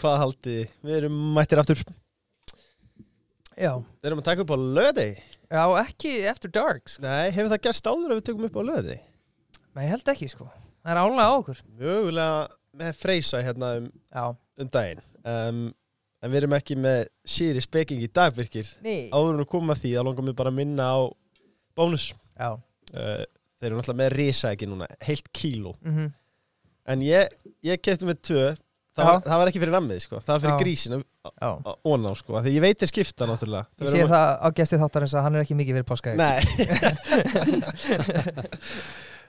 hvað haldið þið? Við erum mættir aftur. Já, Við erum að taka upp á löði já ekki After Dark sko. Nei, hefur það gerst áður að við tökum upp á löði? Nei, ég held ekki sko. Það er álega á okkur. Mögulega með freysa hérna um, um daginn. Um, En við erum ekki með síri speking í dag, virkir ný Áður en að koma því, þá langar við bara að minna á bónus. Já, uh, Þeir eru náttúrulega með risa ekki núna, heilt kíló. Mhm. En ég, ég kefti með tvö Það var, það var ekki fyrir nammið, sko. Það var fyrir Já, óná, sko. Þegar ég veit þeir skipta, náttúrulega. Ég sé það á gesti þáttarins að hann er ekki mikið fyrir páskaði Nei.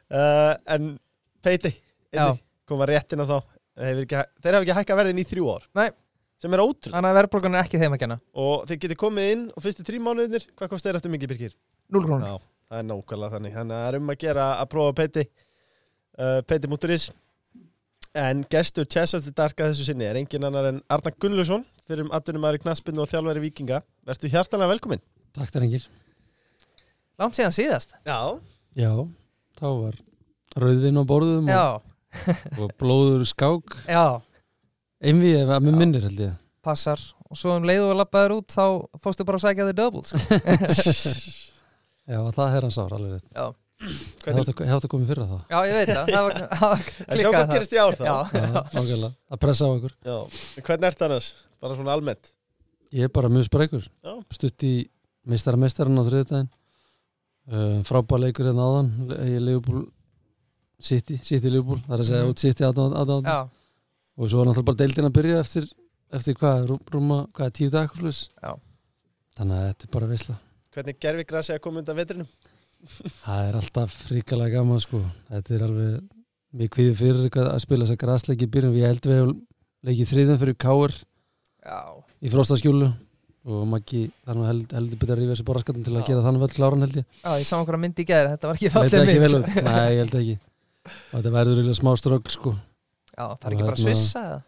Uh, En Peiti koma rétt inn á þá. Hefur ekki, Þeir hafa ekki hækkað verðin í þrjú ár. Nei. Sem er ótrúð Þannig að verðbólgan er ekki þeim að kenna. Og þeir geti komið inn og fyrstu þrjú mánuðinir Hvað kostar þeir eftir mikið, Birkir? 0 krónur. Já, það er nákvæmlega þannig. Þannig að það er um að gera að prófa Peiti. Uh, Peiti múturis En gestur Chess of the Dark að þessu sinni er engin annar en Arna Gunnlaugsson fyrir um atvinnum aðri knaspinu og þjálfæri vikinga Vertu hjartanlega velkomin Takk þær engir. Langt síðan síðast Já, Já, þá var rauðvinn á borðum Já, og, og blóður skák. já, Einvið að mér Já. minnir held ég. passar Og svo um leiðu og lappaður út þá fórstu bara að sækja þig double sko. Já, það er hans ár alveg rétt. Já, Ég hefði átt að koma fyrir það. já ég veit það Það var, það var en sjá klikkað hvað það gerist í ár þá Já. Að pressa á okkur. Já, en hvernig ert annars? Bara svona almennt Ég er bara mjög sprækur. Já. Stutt í meistara meistarinn á þriðdæðin. Uh, frábæð leikur hérna áðan. Ég er Leopold City, City Leopold. Það er að segja Mhm. út City aðdáðan. já, Og svo er náttúrulega bara deildin að byrja eftir, eftir hvað, rú- rúma, hvað, tíu dag. Þannig að þetta er bara veisla. Hvernig gerfi grasi að koma undan vetrinum? Það er alltaf fríkalega gaman sko. Þetta er alveg, við kvíðum fyrir að spila þess að grasleiki í byrjun. Við heldum við hefum leikið þriðan fyrir Káur í frostaskjúlu og Maggi þar nú held, heldur betur að rífa þessu borraskattin til að Já. gera þannig völd kláran held ég. Já, ég sá einhverja myndi í gæri, þetta var ekki vel mynd út. Nei, ég held ekki. Og þetta verður eiginlega smá strögl sko. Já, það er ekki bara hérna- svissa eða?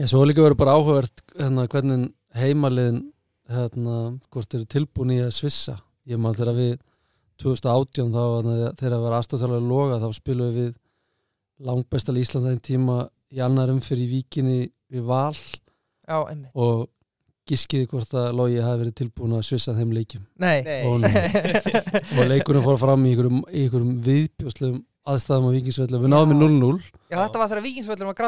Já, svo líka verður bara áhugavert hérna, hvernig heimaliðin hérna, hvort eru tilbúin í að svissa. Ég maður þegar við 2018 þá þegar að vera aðstofþjálfur loga þá spilum við langbæstal Íslandæðin tíma í annar umfyrir í víkinni við val. Já, og giskiði hvort að logi hafi verið tilbúin að svissa þeim leikjum. Nei, Ó, nei. og leikunum fór fram í einhverjum, í einhverjum viðbjóslegum aðstæðum á vikingsvelli. Við náðum með 0-0 Já, þetta var þegar vikingsvöllur var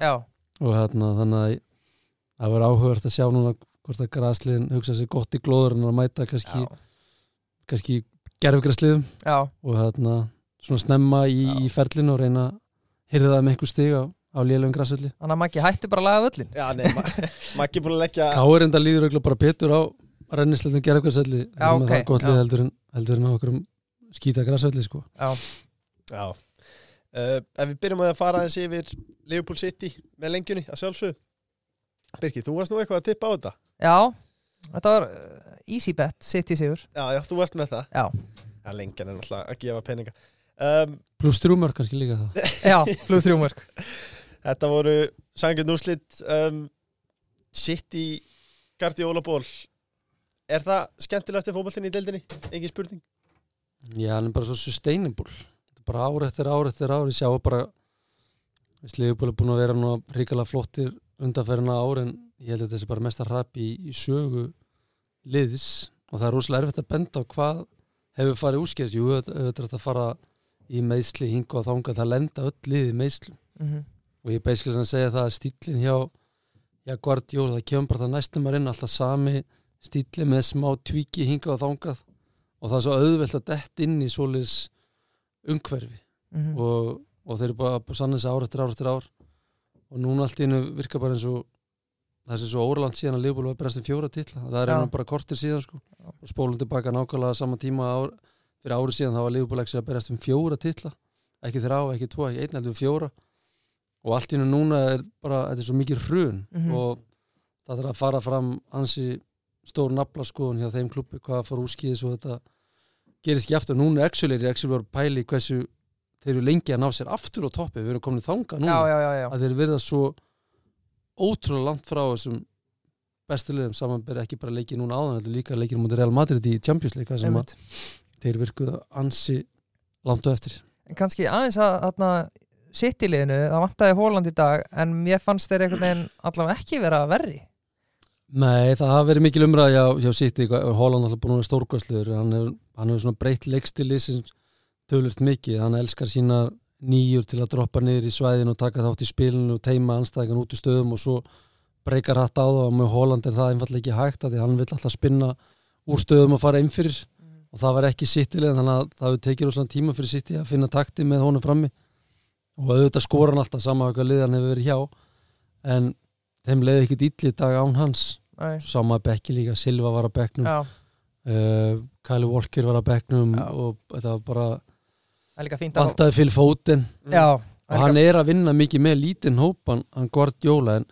já, og hérna þannig að það verður áhugavert að sjá núna hvort að græsliðin hugsa sér gott í glóður en að mæta kannski, kannski gerfgræsliðum já, og hérna svona snemma í, í ferlinu og reyna að hyrða það með einhver stig á, á lélum græsvelli Þannig að Maggi hætti bara að laga völlin Já, nei, ma ekki búin að leggja Káir enda líður auðvitað bara betur á rennisleitum gerfgræsvelli Já, ok, það er gott lið heldur en, heldur en á okkur skýta græsvelli sko. Já, Já. Uh, Ef við byrjum að fara aðeins yfir Liverpool City með lengjunni að sjálfsög Birkir, þú varst nú eitthvað að tippa á þetta? Já. Þetta var uh, easy bet, City sigur. Já, já, þú varst með það. Já, Já, lengjan er náttúrulega að gefa peninga. Um, pluss þrjumör kannski líka það já, flug þrjúmörk Þetta voru sangjörn úrslit um, City Guardiola ból Er það skemmtilegast í fótboltinni í deildinni? Engin spurning. Já, hann er bara svo sustainable. Þetta er bara ár eftir ár eftir ár. Ég sjá bara Sliðupól er búin að vera nú ríkala flottir undanferðina ár en ég held að þetta sé bara mest að rapi í, í sögu liðs og það er rosalega erfitt að benda á hvað hefur farið úrskeiðis. Jú, auðvitað er þetta að fara í meðsli hinga og þanga það lenda öll liði í meðslu mm og ég beislega að segja það að stílinn hjá, hjá Guardiola, það kemur bara það næstum að inn alltaf sami stíli með smá tvíki hingað og þangað. Og það er svo auðvelt að dett inn í svoleiðis umhverfi. -hmm. og, og þeir eru bara búið sann þessi ár eftir ár eftir ár. Og núna allt í einu virka bara eins og það sé svo óraland síðan að Liverpool var berast um fjóra titla. Það er einhvern bara kortir síðan sko. Og spólum tilbaka nákvæmlega sama tíma ár, fyrir ári síðan þá var Liverpool ekki að berast um fjóra titla. Ekki þrjá, ekki tvo, ekki einn heldur um fjóra. Og allt í núna er bara þetta er svo mikið hrun Mhm. og það þarf að fara fram ansi stór nafla skoðun hjá þeim klubbi hvað fór úrskýðis og þetta gerist ekki aftur, núna actually er actually var pæli hversu þeir eru lengi að ná sér aftur á toppi, við erum komin þanga núna. Já, já, já, já. Að þeir verða svo ótrúlega langt frá þessum bestu liðum samanber ekki bara leikið núna áðan heldur líka leikið mútið Real Madrid í Champions League sem að Einmitt. þeir virkuðu ansi langt á eftir En kannski aðeins að þarna, sitt í liðinu, það vantaði Hóland í dag en mér fannst þeir einhvern veginn allavega ekki vera verri Nei, það hafa verið mikil umræði hjá, City, Holland alltaf búin að vera stórkvæsluður hann hefur hefur svona breytt leikstili sem tölvöld mikið, hann elskar sína nýjur til að droppa niður í svæðin og taka þátt í spilinu og teima anstæðingan út í stöðum og svo breykar hatt á það og með Holland er það einfallega ekki hægt að því hann vill alltaf spinna úr stöðum og fara inn fyrir og það var ekki City-lið þannig að það tekið rosalega tíma fyrir City að finna takti með honum frammi. Og auðvitað skora hann alltaf sama hvað liðan hefur verið hjá. En þeim leiði ekkit illi dag án hans. Nei. sama bekki líka, Silva var að bekknum. Já, uh, Kyle Walker var að bekknum Já. og þetta var bara það er líka fínt að vantaði fyrir fótinn Já, og hann er að vinna mikið með lítinn hópan hann Guardiola en,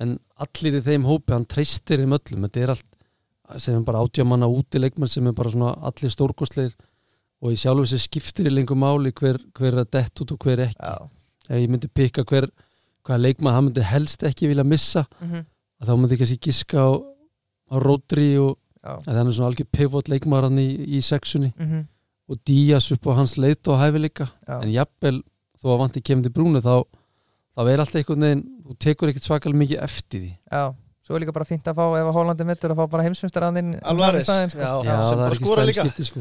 en allir í þeim hópi, hann treystir þeim öllum. Þetta er allt sem er bara átjámanna úti leikmann sem er bara svona allir stórkostleir og ég sjálf þessi skiptir í lengur máli hver, hver er að dett út og hver ekki. Já, ef ég myndi pikka hver hvaða leikmann hann myndi helst ekki vilja missa mhm, að þá myndi ég kannski giska á, á Rodri og er svona algjör pivot leikmaður hann í, í sexunni. Mhm, og Díaz upp á hans leit og hæfileika en jafnvel þó að vanti kemur til brúnu þá, þá er alltaf einhvern veginn þú tekur ekkert svakalega mikið eftir því. Já Svo er líka bara fínt að fá, ef að Hólandi mittur að fá bara heimsfynstaraðinn Alvarez, staðinn, sko. já, Já, sem það er bara ekki skora stæðum líka. skipti sko.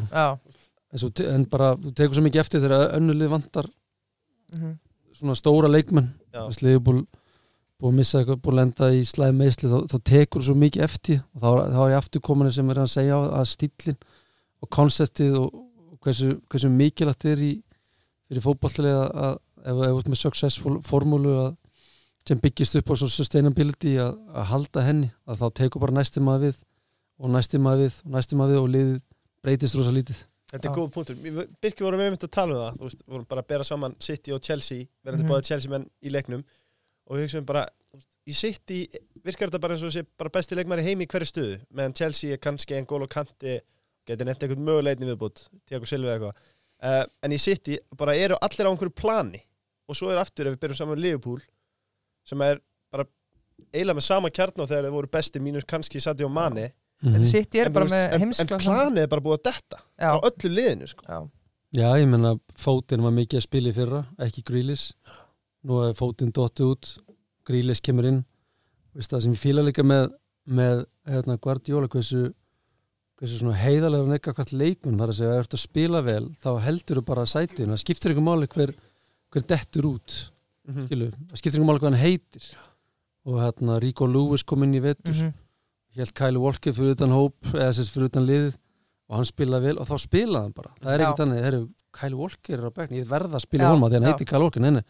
En, svo, en bara þú tekur svo mikið eftir þegar önnulið vantar mhm, svona stóra leikmenn. Þess liður búið búið að missa eitthvað, búið að lenda í slæð meðsli þá, þá tekur svo mikið eftir. Og þá, þá er ég aftur komin sem er að segja að stílinn og konseptið og hversu, hversu mikilvægt er í fyrir fótballtilega að ef ef þú ert með successful formúlu að, sem byggist upp á sustainability að, að halda henni að þá tekur bara næsti maður við og næsti maður við og næsti maður við og liðið breytist rosa lítið Þetta er Já. góð punktur. Við- Birkir vorum einmitt að tala um það, þú veist, við vorum bara að bera saman City og Chelsea, verðandi Mhm. báðið Chelsea menn í leiknum og við hugsaum bara, í City virkar þetta bara eins og sé bara besti leikmæri heim í hverju stöðu, meðan Chelsea er kannski en gól og kanti, getur nefnt einhvern möguleitni viðbútt, Tiago Silva eða eitthvað. Uh, en í City bara eru allir á einhverju plani. Og svo er aftur ef við byrjum saman með Liverpool sem er bara eiginlega með sama kjarn og þegar þeir voru besti mínus kannski Sadio Mane. Mhm. Þetta sitt ég er en, en, en heimskla planið er bara búið að detta Já, á öllu liðinu sko. já, Já, ég menna fótinn var mikið að spila í fyrra ekki Grílis nú er fótinn dotti út Grílis kemur inn. Vist það sem ég fíla líka með, með hérna, Guardiola hversu, hversu svona heiðalega hann eitthvað leikmun þar að segja að ef þú ert að spila vel þá heldur þú bara sætinu. Það skiptir ykkur máli hver, hver dettur út mm skilu, það skiptir ykkur máli hvað hann heitir. Og hérna Rico Lewis kom inn í vetur. Mhm, held Kyle Walker fyrir utan hóp eða sérst fyrir utan liðið. Og hann spilaði vel og þá spilaði hann bara. Það er ekki þannig, herru, Kyle Walker er á bekni ég verða að spila að því hann já. heiti Kyle Walker. Neini,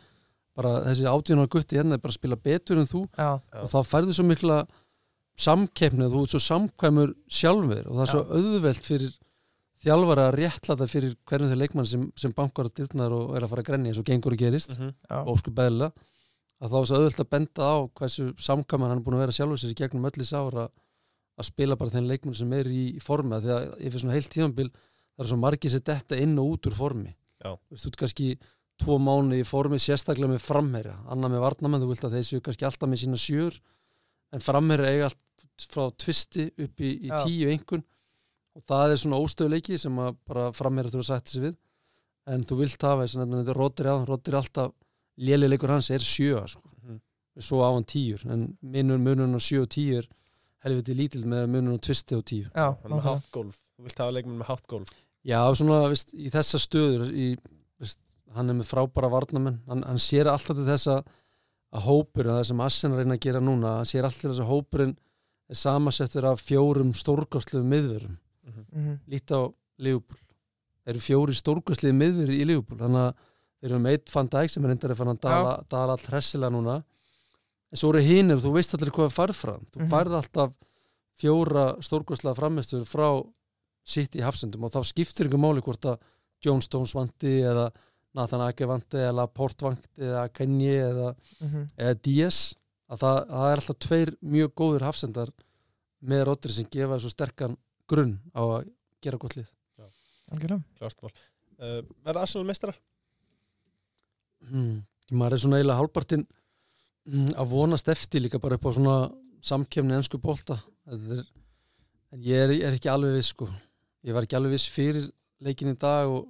bara þessi átjónar gutti hérna er bara að spila betur en þú. Já. og þá færðu svo mikla samkeppni og þú ert svo samkvæmur sjálfur og það er svo auðvelt fyrir þjálfara að réttlata fyrir hvernig þeir leikmann sem, sem bankar á dyrnar og er að fara að grenja eins og gengur og gerist. -hmm. já, ósku beðla að þá er svo auðvelt að benda á hversu samkvæman hann er búin að vera sjálfur sér í gegnum öllis ára að spila bara þenn leikmann sem er í, formi. Af því að yfir svona heilt tímanbil það er svo margir sér detta inn og út úr formi. Já. þú veist, þú ert kannski tvo mánu í formi sérstaklega með framherja. Annað með varnamenn, þú vilt að þeir séu kannski alltaf með sína sjör en framherja eiga allt frá tvisti upp í, í tíu einhvern og það er svona óstöðuleiki sem að bara framherja þurfa að sætti sig við. En þú vilt hafa þess að þetta rótir á rótir alltaf lélileikur hans er sjö sko. Mhm. svo á hann tíur. En munun, munun á sjö og tíu er helviti lítill með munun á tvisti og tíu. Já, er hátt golf Þú vilt hafa leikmenn með hátt golf já, svona vist, í þessa stöður í, vist, hann er með frábæra varnamenn hann, hann sér alltaf til þess að að hópurinn, það sem Assen reyna að gera núna hann sér alltaf til þess að hópurinn er samasettur af fjórum stórkostlu miðverum. Mhm, lít á Liverpool Það eru fjóri stórkvæslið miður í Liverpool þannig að þeir eru með eitt Van Dijk sem er reyndar að fann að dala, dala all hressilega núna. En svo eru hinir og þú veist allir hvað er farð frá þú Mhm. færð alltaf fjóra stórkvæslega framistur frá sitt í hafsendum og þá skiptir ykkur máli hvort að John Stones vanti eða Nathan Ake vanti eða Laporte vanti eða Kenny eða, mhm, eða Díaz að það, það er alltaf tveir mjög góður hafsendar með Rodri sem gefa svo sterkan grunn á að gera gott lið mál uh, Verða Arsenal mestrar? hmm. maður er svona eiginlega hálpartinn mm, að vonast eftir líka bara upp á svona samkemni ennsku bolta er, en ég er, er ekki alveg viss sko. ég var ekki alveg viss fyrir leikin í dag og,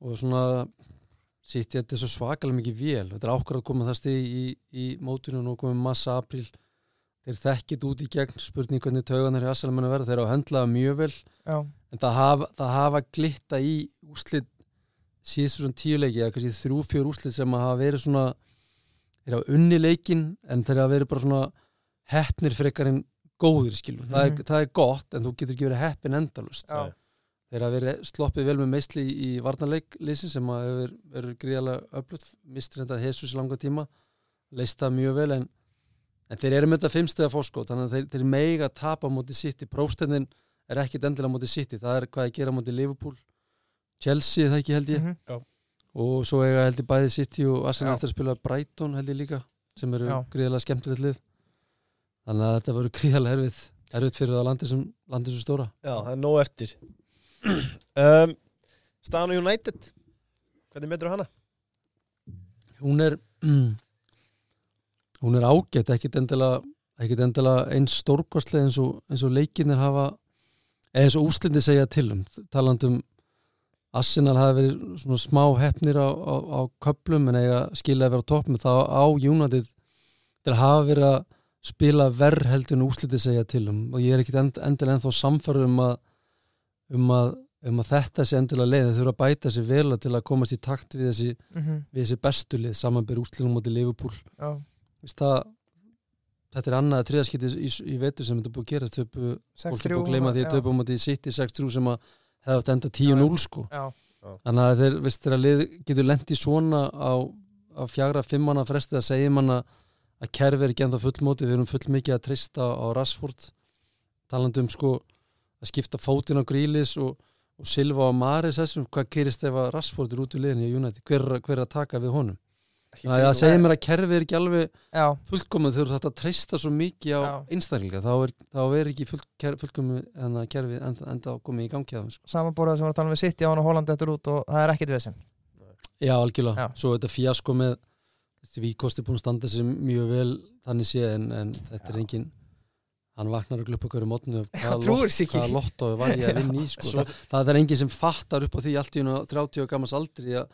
og svona Sitt þetta er svo svakalega mikið vél. Þetta er ákveð að koma það stið í, í mótunum og komið massa april þeir þekkit út í gegn. Spurning hvernig tauganar í Assalum að vera þeir eru að höndla það mjög vel. Já, en það hafa, það hafa glitta í úslit síðustu svona tíu leiki eða kannski þrjú, fjör úslit sem að hafa verið svona þeir hafa unni leikin en þeir hafa verið bara svona heppnir frekar en góðir skilur. Það, er, Mhm. það er gott en þú getur ekki verið heppin endalust já, þeir hafa verið sloppið vel með meistli í varnarleiklýsin sem að hefur verið gríðalega öflut mistur þetta Jesus í langa tíma leist það mjög vel en, en þeir eru með þetta fimmstega fórskot þannig að þeir, þeir mega tapa á móti City. Próstendin er ekkit endilega á móti City það er hvað að gera móti Liverpool Chelsea það ekki held ég. Mhm, og svo eiga held ég bæði City og Arsenal eftir að spila Brighton held ég líka sem eru gríðalega skemmtilegt lið. Þannig að þetta verður gríðalega erfið erfið fyrir það landið sem, landið sem stóra. Já, það er nóg eftir um, Staðan á United Hvernig metur hana? hún er hún er ágætt ekkit endilega, endilega eins stórkostlega eins og, og leikinir hafa eða eins og úslindi segja til um talandum Arsenal hafi verið svona smá hefnir á, á, á köplum en eiga skilja að vera á toppum þá á United til að hafa verið að spila verð heldur en úslindi segja til um og ég er ekkit end, endilega ennþá samfæru um að um að, um að þetta sé endilega leið. Þeir þurfa að bæta sér vel til að komast í takt við þessi mhm, við þessi bestu lið samanbyr úslinum móti Liverpool. Já, Vist það, þetta er annað þriðaskipti í, í vetur sem þetta búið að gera. Töpu, fólk 6-3 búið að gleyma því að töpu móti City 6-3 sem að hefði átt enda 10-0 sko. Já, þannig að þeir, veist þeir að lið getur lent í svona á, á fjagra, fimmana fresti að segja manna að kerfi er ekki ennþá fullmóti, við erum full mikið að treysta á Rashford talandi um sko að skipta fótinn á Grílis og, og Silva og Maris þessum, hvað gerist ef að Rashford er út í liðinni í United, hver, er- hver er að taka við honum þannig að það segir mér að kerfi er ekki alveg já, fullkomið þegar þú þarft að treysta svo mikið á Já. einstaklinga, þá er, þá er ekki full, fullkomið en að kerfi enda, enda komið í gangi að þeim sko. samanborðað sem var að tala um við City á hann og Holland eftir út og það er ekkit vesen Já, algjörlega. Já. Svo þetta fjasko með Víkosti búin að standa sér mjög vel þannig sé en, en þetta er engin hann vaknar að gluppa hverju mótnu hvaða lotto var ég að vinna í sko. Svo- það, það er engin sem fattar upp á því allt í hún 30 og gammars aldri að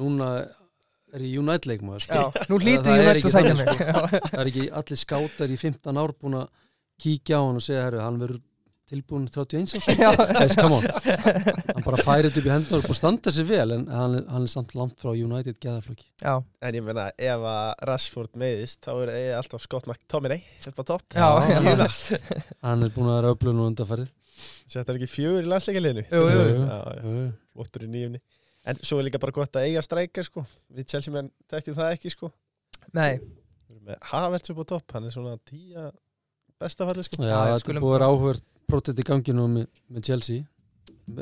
núna er ég United leikmaður sko. Það Já. það er ekki allir skátar í 15 ár búin að kíkja á hann og segja herru, hann verður tilbúin 31 árs. Já. Þess, come on. Hann bara færið upp í hendur og standa sér vel en hann, hann er samt langt frá United geðarflöki já, En ég meina, ef að Rashford meiðist þá er ég alltaf Scott McTominay upp á topp. Hann er búin að vera öflun og undarfærið Þetta er ekki fjögur í landsleikaliðinu? Jú, jú, jú. Já, já, flottur í nýjumni En svo er líka bara gott að eiga strækja sko. Við Chelsea menn tekjum það ekki sko. Nei, Havertz upp á topp Hann er svona tíja bestafalli sko. Já, Já, þetta er búið að vera áhugað prótett í ganginu með, með Chelsea.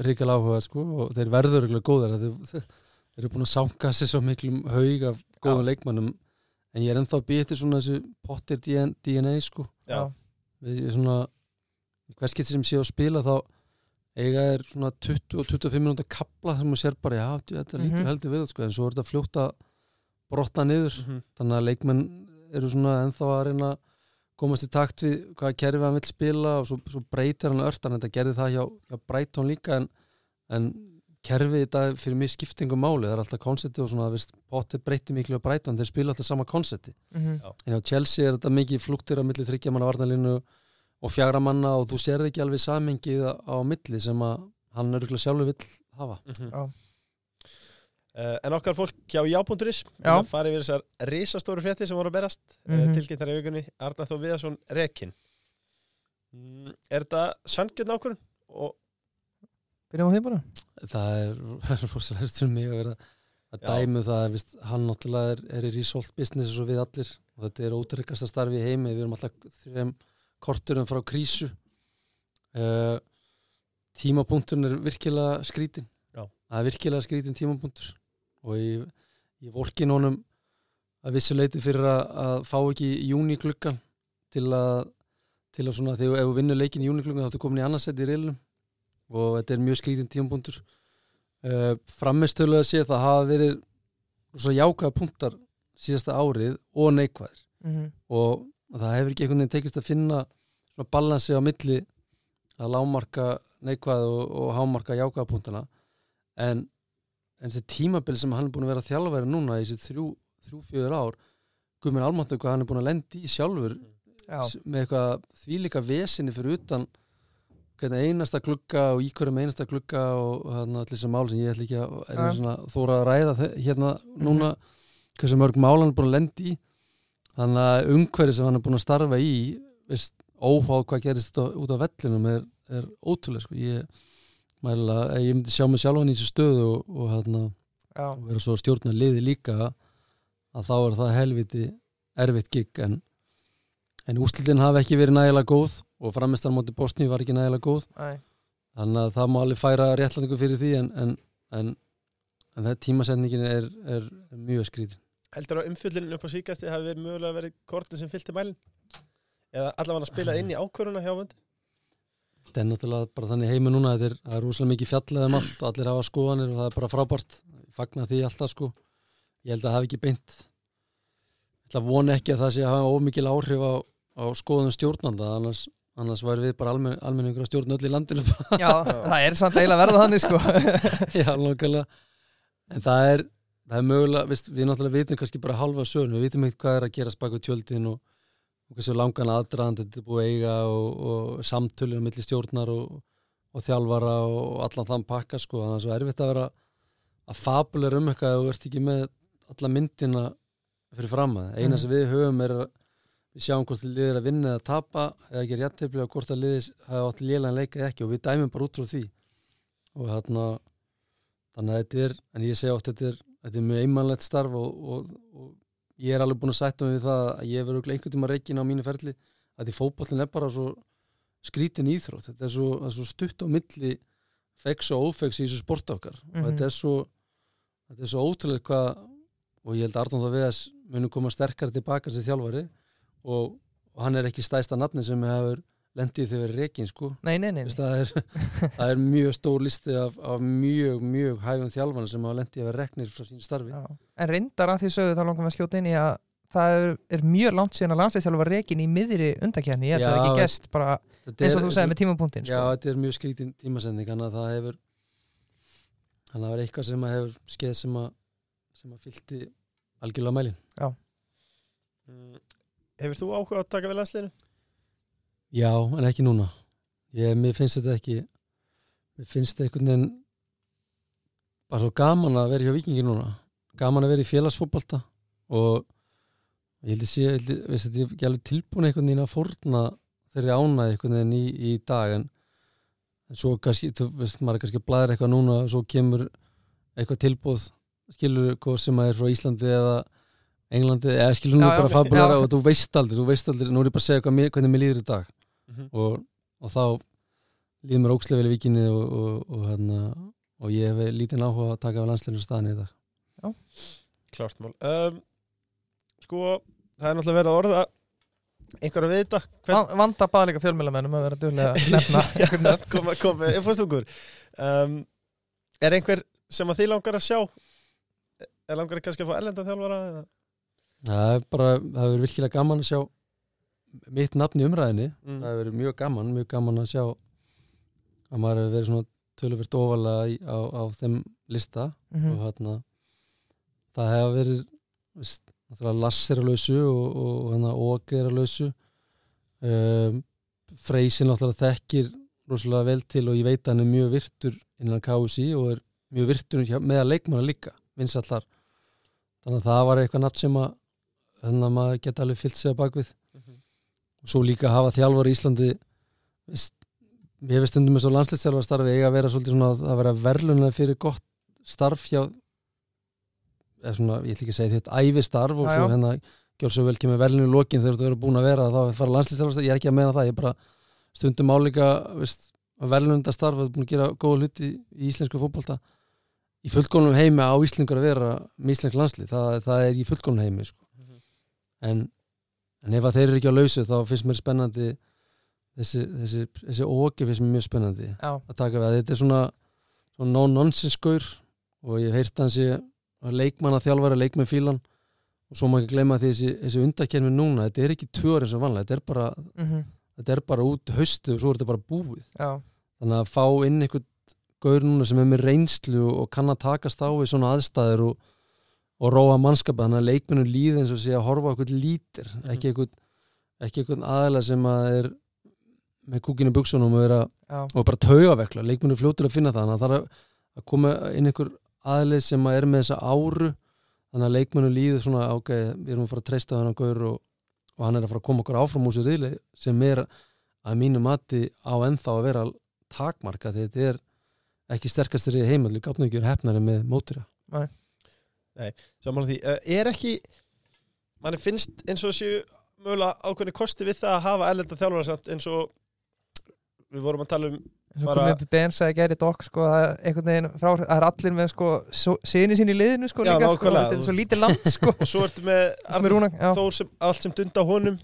Ríkal áhugað sko og þeir verður örugglega góðar. Þeir, þeir, þeir eru búin að sánka sér svo miklum haug af góðum leikmannum en ég er ennþá býtið svona þessu pottir DNA sko. Já, við ég svona hvers getur sem sé að spila þá eiga er svona 20 og 25 minúta kapla sem maður sér bara, já, þetta Mhm. lítur heldur við sko, en svo er þetta fljótt að brotna niður. Mhm. þannig að leikmenn eru svona ennþá að reyna að komast í takt við hvaða kerfi hann vil spila og svo, svo breytir hann ört en þetta gerði það hjá, hjá Brighton líka en, en kerfið þetta fyrir mig skiptingum máli. Það er alltaf konsepti og svona veist, Potter breyti miklu á Brighton, þeir spila alltaf sama konsepti mhm, en hjá Chelsea er þetta mikið flúktir á milli þryggja manna varnalínu og fjagra manna og þú sérði ekki alveg samengið á, á milli sem að hann örugglega sjálfur vill hafa. Mhm. Já. Uh, en okkar fólk hjá já.is Já. farið yfir þessar risastóru frétti sem voru að berast mm. -hmm. tilkynntar í vikunni Arnar Þó Viðarsson Rekin mm, Er þetta sangjöld ákvörðun? Og byrjum á því bara það er rosalega fyrir mig að vera að dæmu það viðst, hann náttúrulega er, er í result business eins og við allir og þetta er ótryggjast að starfi í heimi við erum alltaf þrejum korturum frá krísu uh, tímapunkturinn er virkilega skrítin Já. það er virkilega skrítin tímapunktur og ég, ég vorkin honum að vissu leiti fyrir að, að fá ekki júni klukkan til að til að svona, þegar við vinnum leikin í júni klukkan þá ertu komin í annarsætti í reilum og þetta er mjög skrítin tímapunktur. Uh, framistölulega sé það hafa verið svo jákaða punktar síðasta árið og neikvæðir. Mhm. og það hefur ekki einhvern veginn tekist að finna svona balansi á milli að lámarka neikvæð og, og hámarka jákaða punktana en en þessi tímabil sem hann er búin að vera þjálfæri núna í þessi þrjú, þrjú fjögur ár guðminn almáttu hvað hann er búin að lendi í sjálfur Já, með eitthvað þvílíka vesinni fyrir utan einasta glugga og í hverjum einasta glugga og hann allir sem mál sem ég ætla ekki að Ja. svona þóra að ræða hérna núna hversu mörg mál hann er búin að lendi í þannig að umhverju sem hann er búin að starfa í óháð hvað gerist út á, vellinum er, er ótrúlega sko. ég, mæla, ég myndi sjá mig sjálfan í þessu stöðu og, og, hérna, og vera svo stjórna liði líka að þá er það helviti erfitt gig en, en úslitin hafa ekki verið nægilega góð og framistan móti Bosni var ekki nægilega góð æ, þannig að það má alveg færa réttlætingu fyrir því en, en, en, en það tímasetningin er, er, er mjög skrýtin Heldur að umfyllinu upp á síkasti hafi verið mögulega verið kortin sem fylgti mælin? Eða allavega að spila inn í ákvöruna hjá vönd? Þetta er náttúrulega bara þannig heimi núna er, það er rosalega mikið fjallið um allt og allir hafa skoðanir og það er bara frábært. Ég fagna því alltaf sko. Ég held að það hafi ekki beint. Ég vona ekki að það sé að hafa ómikil áhrif á, á skoðun stjórnanda annars, annars væri við bara almen, almenningur að stjórna öll í landinu. Já, það er samt eiginlega verða þannig sko. Já, nákvæmlega. En það er, það er mögulega veist, við náttúrulega vitum kannski bara halva sögn við vitum ekkert hvað er að gera og, hversu langan aðdraðan þetta er búið að eiga og, og samtölur millir stjórnar og, og þjálfara og allan þann pakka sko, þannig að það er erfitt að vera að fabulegur um eitthvað og ert ekki með alla myndina fyrir fram að. Eina Mhm. sem við höfum er að við sjáum hvort liðið er að vinna eða tapa eða ekki réttefli og hvort að liðið hafa átt lélan leika eða ekki. Og við dæmum bara út frá því. Og þarna þannig að þetta er, en ég segi oft þetta er, þetta er mjög einmannlegt starf og, og, og ég er alveg búin að sætta mig við það að ég verður einhvern tíma reikin á mínu ferli að því fótbollin er bara svo skrítin íþrótt, þetta er svo, er svo stutt á milli fex og ófex í þessu sport okkar Mhm. og þetta er svo þetta er svo ótrúlega hvað og ég held að Arnóð Viðas munum koma sterkar tilbaka sem þjálfari og, og hann er ekki stæsta nafni sem hefur lendið þegar reikin sko Nei, nei, nei, það, er, það er mjög stór listi af, af mjög, mjög hæfum þjálfana sem hafa lendið að vera reknir frá sínu starfi Já. En reyndar að því sögðu þá langar við að skjóta inn í að það er, er mjög langt síðan að landsleikþjálfur var rekin í miðri undakjarni, ég held að það Já, er ekki gest bara eins og þú segir með tímapunktin Já, sko. þetta er mjög skrítin tímasending þannig að það hefur þannig að það er eitthvað sem að hefur skeið sem að, sem að fylgti algjörlega mælin Mm. Hefur þú áhuga að taka við landsliðinu? Já, en ekki núna. Ég, Mér finnst þetta ekki mér finnst þetta einhvern veginn bara svo gaman að vera hjá vikingi núna. Gaman að vera í félagsfótbolta og ég held að sé ég held að- veist, þetta er alveg tilbúin einhvern veginn að fórna þeirri ánæði einhvern veginn í, í dag en, svo kannski, þú veist, maður er kannski að blæða eitthvað núna og svo kemur eitthvað tilbúð skilur hvað sem að er frá Íslandi eða Englandi, eða skilur nú Já, bara fabulara já. og þú veist aldrei, þú veist aldrei, nú er ég bara að segja hvað, hvernig mér líður í dag Mhm. og, og þá líður mér ókslega vel í vikinni og, og, og, hérna, og ég hef lítinn áhuga að taka af landsleinu staðinni í dag Klart mál um, Sko, það er náttúrulega verið að orða einhver að vita hvern, Van- Vanda bara líka fjölmjölamennum að vera duglega að nefna einhvern nöfn. kom, kom með infostungur um, Er einhver sem að þið langar að sjá er langar kannski að fá erlenda þjálfara eða? það er bara, það hefur virkilega gaman að sjá mitt nafn í umræðinni Mm. það hefur verið mjög gaman, mjög gaman að sjá að maður hefur verið svona töluvert ofalega í, á, á þeim lista Mhm. og hérna það hefur verið veist, náttúrulega Lass er að lausu og, og, hérna Óg er að lausu um, Freysi náttúrulega þekkir rosalega vel til og ég veit að hann er mjög virtur innan KSI og er mjög virtur með að leikmanna líka vinsallar þannig að það var eitthvað nafn sem að þannig að maður geta alveg fyllt sig á bakvið svo líka að hafa þjálfur í Íslandi ég hefði stundum með svo landslýstjálfar starfi eiga að vera svolítið svona að vera verðlunlega fyrir gott starf hjá eða svona, ég ætla ekki að segja þetta ævi starf og svo hérna gjör svo vel kemur verðlunni í lokin þegar þú verður búin að vera þá fara landslýstjálfar, ég er ekki að meina það ég er bara stundum álíka veist, verðlunenda starf að búin að gera góða hluti í íslensku fótbolta í fullkomnum heimi á Íslingur að vera með íslensk landslið, það, það en, ef að þeir eru ekki á lausu þá finnst mér spennandi þessi, þessi, þessi ógi finnst mér mjög spennandi Já, að taka við. Þetta er svona, svona no-nonsense gaur og ég hef heyrt hans ég leikmann að þjálfara, leikmann fílan og svo má ekki gleyma þessi, þessi undakerfi núna, þetta er ekki tvö ári eins og vanlega, þetta er bara, mhm, þetta er bara út haustu og svo er þetta bara búið. Já, þannig að fá inn einhvern gaur núna sem er með reynslu og kann að takast á við svona aðstæður og, og róa mannskapa þannig að leikmennu líð eins og sé að horfa okkur lítir, ekki eitthvað ekki eitthvað aðeila sem að er með kúkinu buksunum og, að, og bara taugavekla, leikmennu fljótur að finna það þannig að það er að, koma inn einhver aðeili sem að er með þessa áru þannig að leikmennu líður svona ok, við erum að fara að treysta þennan gaur og, og hann er að fara að koma okkur áfram úr sér riðli sem er að mínu mati á ennþá að vera takmarka því þetta er ekki sterkastir í heimall, við gáfnum ekki verið hefnari með mótira Saman því, uh, er ekki manni finnst eins og séu mögulega ákveðni kosti við það að hafa erlenda þjálfara samt eins og við vorum að tala um eins og Bara- komið upp í BN sagði Gary Dock sko, það er einhvern veginn frá, það er allir með sko sinni sín í liðinu sko Já, líka sko, þetta er svo lítið land sko. Og svo ertu með er Þór sem, allt sem dunda honum.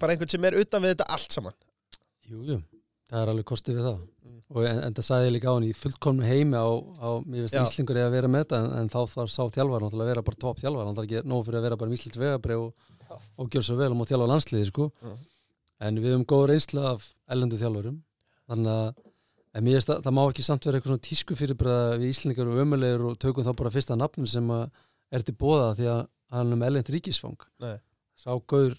Bara einhvern sem er utan við þetta allt saman. Jú, jú, það er alveg kostið við það. Og en, en það sagði ég líka á hann í fullkomnu heimi á, á mér veist. Íslingur er að vera með þetta en, en þá þarf sá þjálfar náttúrulega að vera bara topp þjálfar hann þarf ekki nóg fyrir að vera bara með Íslands vegabrið og, og gjör svo vel um að þjálfa landsliði sko. Já. en við höfum góð reynsla af ellendu þjálfurum þannig að veist að það má ekki samt vera eitthvað svona tísku fyrirbræða við Íslingar og ömulegur og tökum þá bara fyrsta nafnum sem er til bóða því að hann er með ellend ríkisfang Nei. sá gaur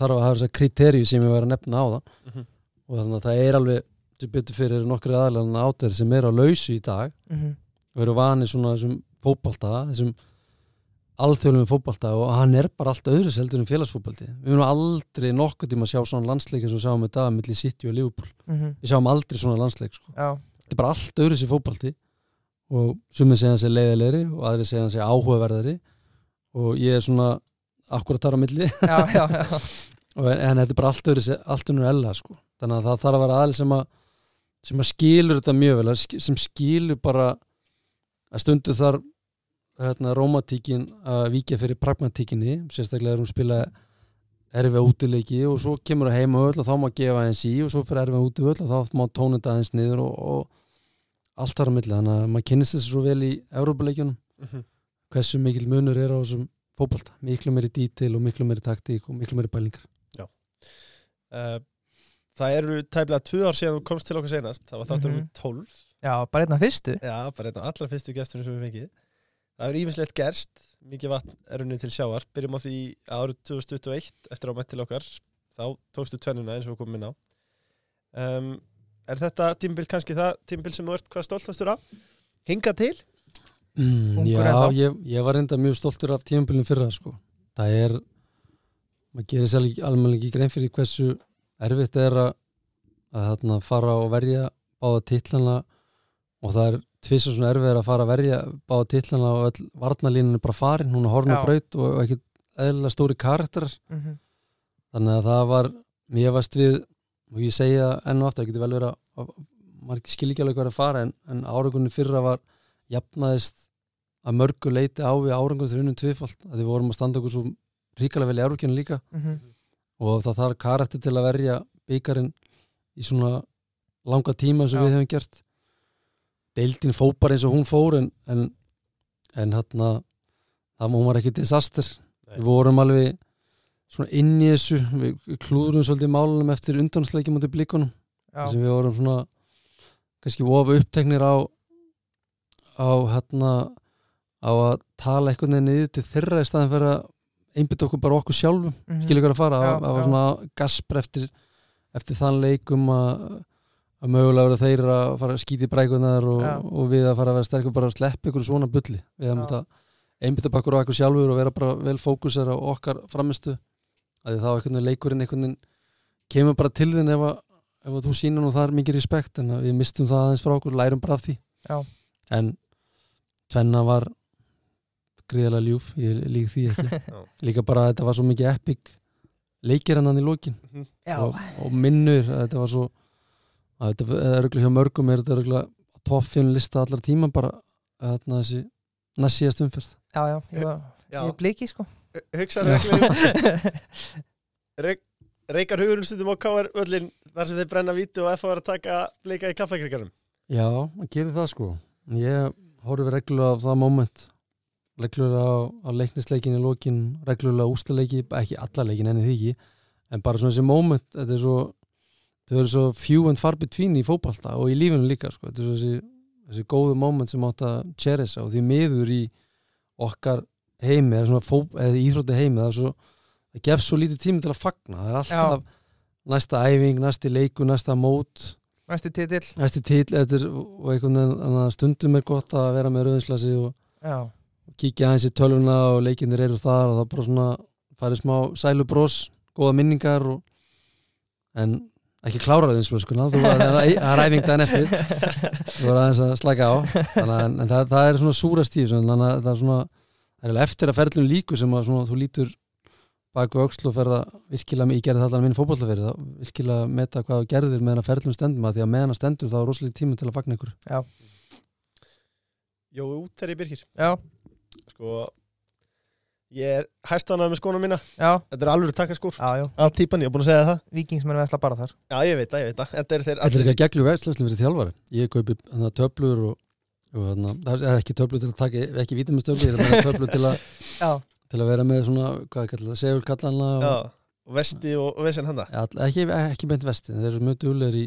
þarf að hafa þessa kriterju sem ég var að nefna á það Mhm. og þannig að það er alveg sem betur fyrir nokkru aðalega átverð sem er á lausu í dag mhm, og eru vanið svona þessum fótbalta þessum alþjóðlum fótbalta og hann er bara allt öðru seldur en félagsfótbalti við munum aldrei nokkuð tíma að sjá svona landsleik eins og við sjáum í dag milli City og Liverpool mhm, við sjáum aldrei svona landsleik sko. já, þetta er bara allt öðru sér fótbalti og sumið segja hann sér leiðilegri og aðri segja hann sér áhugaverðari og ég er svona akkurat þar á milli já, já, já. en, en þetta er bara allt öðru allt önnur ella sko. þannig að það þarf að vera aðli sem að sem að skilur þetta mjög vel sem skilur bara að stundu þar hérna, romantíkin að víkja fyrir pragmatíkinni sérstaklega er hún spila erfið útileiki og svo kemur það heima öll og þá má gefa aðeins í og svo fyrir erfið úti öll og þá má tónenda aðeins niður og, og allt þar á milli. Þannig að maður kynnist þessu svo vel í Európa-leikjunum Mhm. hversu mikil munur er á þessum fótbolta? Miklu meiri dítil og miklu meiri taktík og miklu meiri bælingar uh, Það eru tæplega tvö ár síðan þú komst til okkar senast það var þáttur um Mhm. 12 já, bara einn af fyrstu. Já, bara einn af allra fyrstu gesturinn sem við fengið. Það er ífinnslegt gerst. Mikið vatn er unnið til sjávar. Byrjum á því árið 2021 eftir á mætt til okkar. Þá tókstu tvennuna eins og við komum inn á. Um, Er þetta tímbil kannski það tímbil sem þú ert hvað stoltastur af? Hinga til? mm, Ungur Já, ég, ég var reynda mjög stoltur af tímabilin fyrra sko. það er maður gerir sér ekki alveg ekki grein fyrir hversu erfitt er að, að þarna, fara og verja báða titlana og það er tvisar svona erfið að fara að verja báða titlana og öll varnalínan er bara farin, hún er horfn Já. og braut og ekki eðlilega stóri karakterar. Mhm, þannig að það var mér varst við, og ég segi það enn og aftur, það getur vel verið að, maður skil ekki alveg hvað er að fara en, en árangunni fyrra var jafnaðist að mörgu leiti á við árangunni þegar unnum tvifald að við vorum að standa okkur svo ríkalega vel í árukjörnu líka. Mhm, og það þarf karakter til að verja byggarinn í svona langa tíma sem Já. við hefum gert deildin fó bara eins og hún fór en, en, en hérna það hún var ekki disaster Nei. við vorum alveg svona inn í þessu við klúðurum svolítið málunum eftir undansleiki mútið blikunum já, sem við vorum svona kannski ofa uppteknir á á hérna á að tala veginn niður til þeirra í staðin fyrir að einbytta okkur bara okkur sjálfum mhm, skilja ykkur að fara, það það var svona gaspr eftir, eftir þann leikum að, að mögulega vera þeir að fara að skýti brækunar og, og við að fara að vera sterkur bara að sleppa ykkur svona bulli. Við mynda einbytta bakkur á okkur sjálfur og vera bara vel fókusar á okkar framistu að þá einhvern veginn leikurinn einhvern veginn kemur bara til þinn ef að, ef að þú sýnir nú þar mikið respekt en við mistum það aðeins frá okkur, lærum bara af því. Já. en tvenna var gríðalega ljúf, ég lík því ekki. Líka bara að þetta var svo mikið epic leikir hann í lokin. Mhm. já, og, og minnur að þetta var svo að þetta er örgulega hjá mörgum er þetta örgulega toffin lista allar tíma bara að þarna þessi næst síðast umferð. Já, já, ég var Já, ég bliki sko. Hugsaðu reglulega Reik, Reykar hugurinn stundum á KR öllin þar sem þeir brenna vítu og F var að taka bleika í kaffekrikanum Já, maður gerir það sko. Ég horfum reglulega á það moment reglulega á, leiknisleikin í lokin, reglulega ústaleiki ekki alla leikin enni því ekki. En bara svona þessi moment, þetta er svo þau eru svo few and far between í fótbalta og í lífinu líka sko, þetta er svo þessi þessi góðu moment sem átt að cherisa og því miður í okkar heimi eða svona fó, eða íþrótti heimi það, er svo, það gefst svo lítið tími til að fagna. Það er alltaf næsta æfing, næsti leiku, næsta mót. Næsti titill. Og einhvern veginn stundum er gott að vera með rauðinslasi og já, kíkja aðeins í tölvuna og leikinir eru þar og það bara svona farið smá sælubros, góða minningar og, en ekki klára þeim sko, þú var það er æfing daginn eftir. Þú var aðeins að slaka á. Þannig, að- en það, það er svona súra stíf þannig að það er svona það er eftir að ferðlum líku sem að svona, þú lítur baku öxl og ferða virkilega, ég gerði það allan minn fótbollaferi þá virkilega meta hvað þú gerðir meðan að ferðlum stendum að því að meðan að stendur þá er rosalega tími til að fagna ykkur. Jói út þegar ég byrkir já, Sko Ég er hæstanað með skóna mína. Já, Þetta er alveg takkaskór já, já. Að típan, ég er búin að segja það. Vikingsmenn vesla bara þar. Já, ég veit það, ég veit það. Þetta er þeir Þetta er ekki að geglu veðslasli fyrir þjálfari. Ég kaupi hana, töflur og, og hana, það er ekki töflur til að taka ekki vítamistöflur, ég er töflur til að, já, til að vera með svona hvað er kallað, segulkallanna og, Já, og vesti og, og vesinn handa. All- ekki, ekki beint vesti, þeir eru mjög duglegir í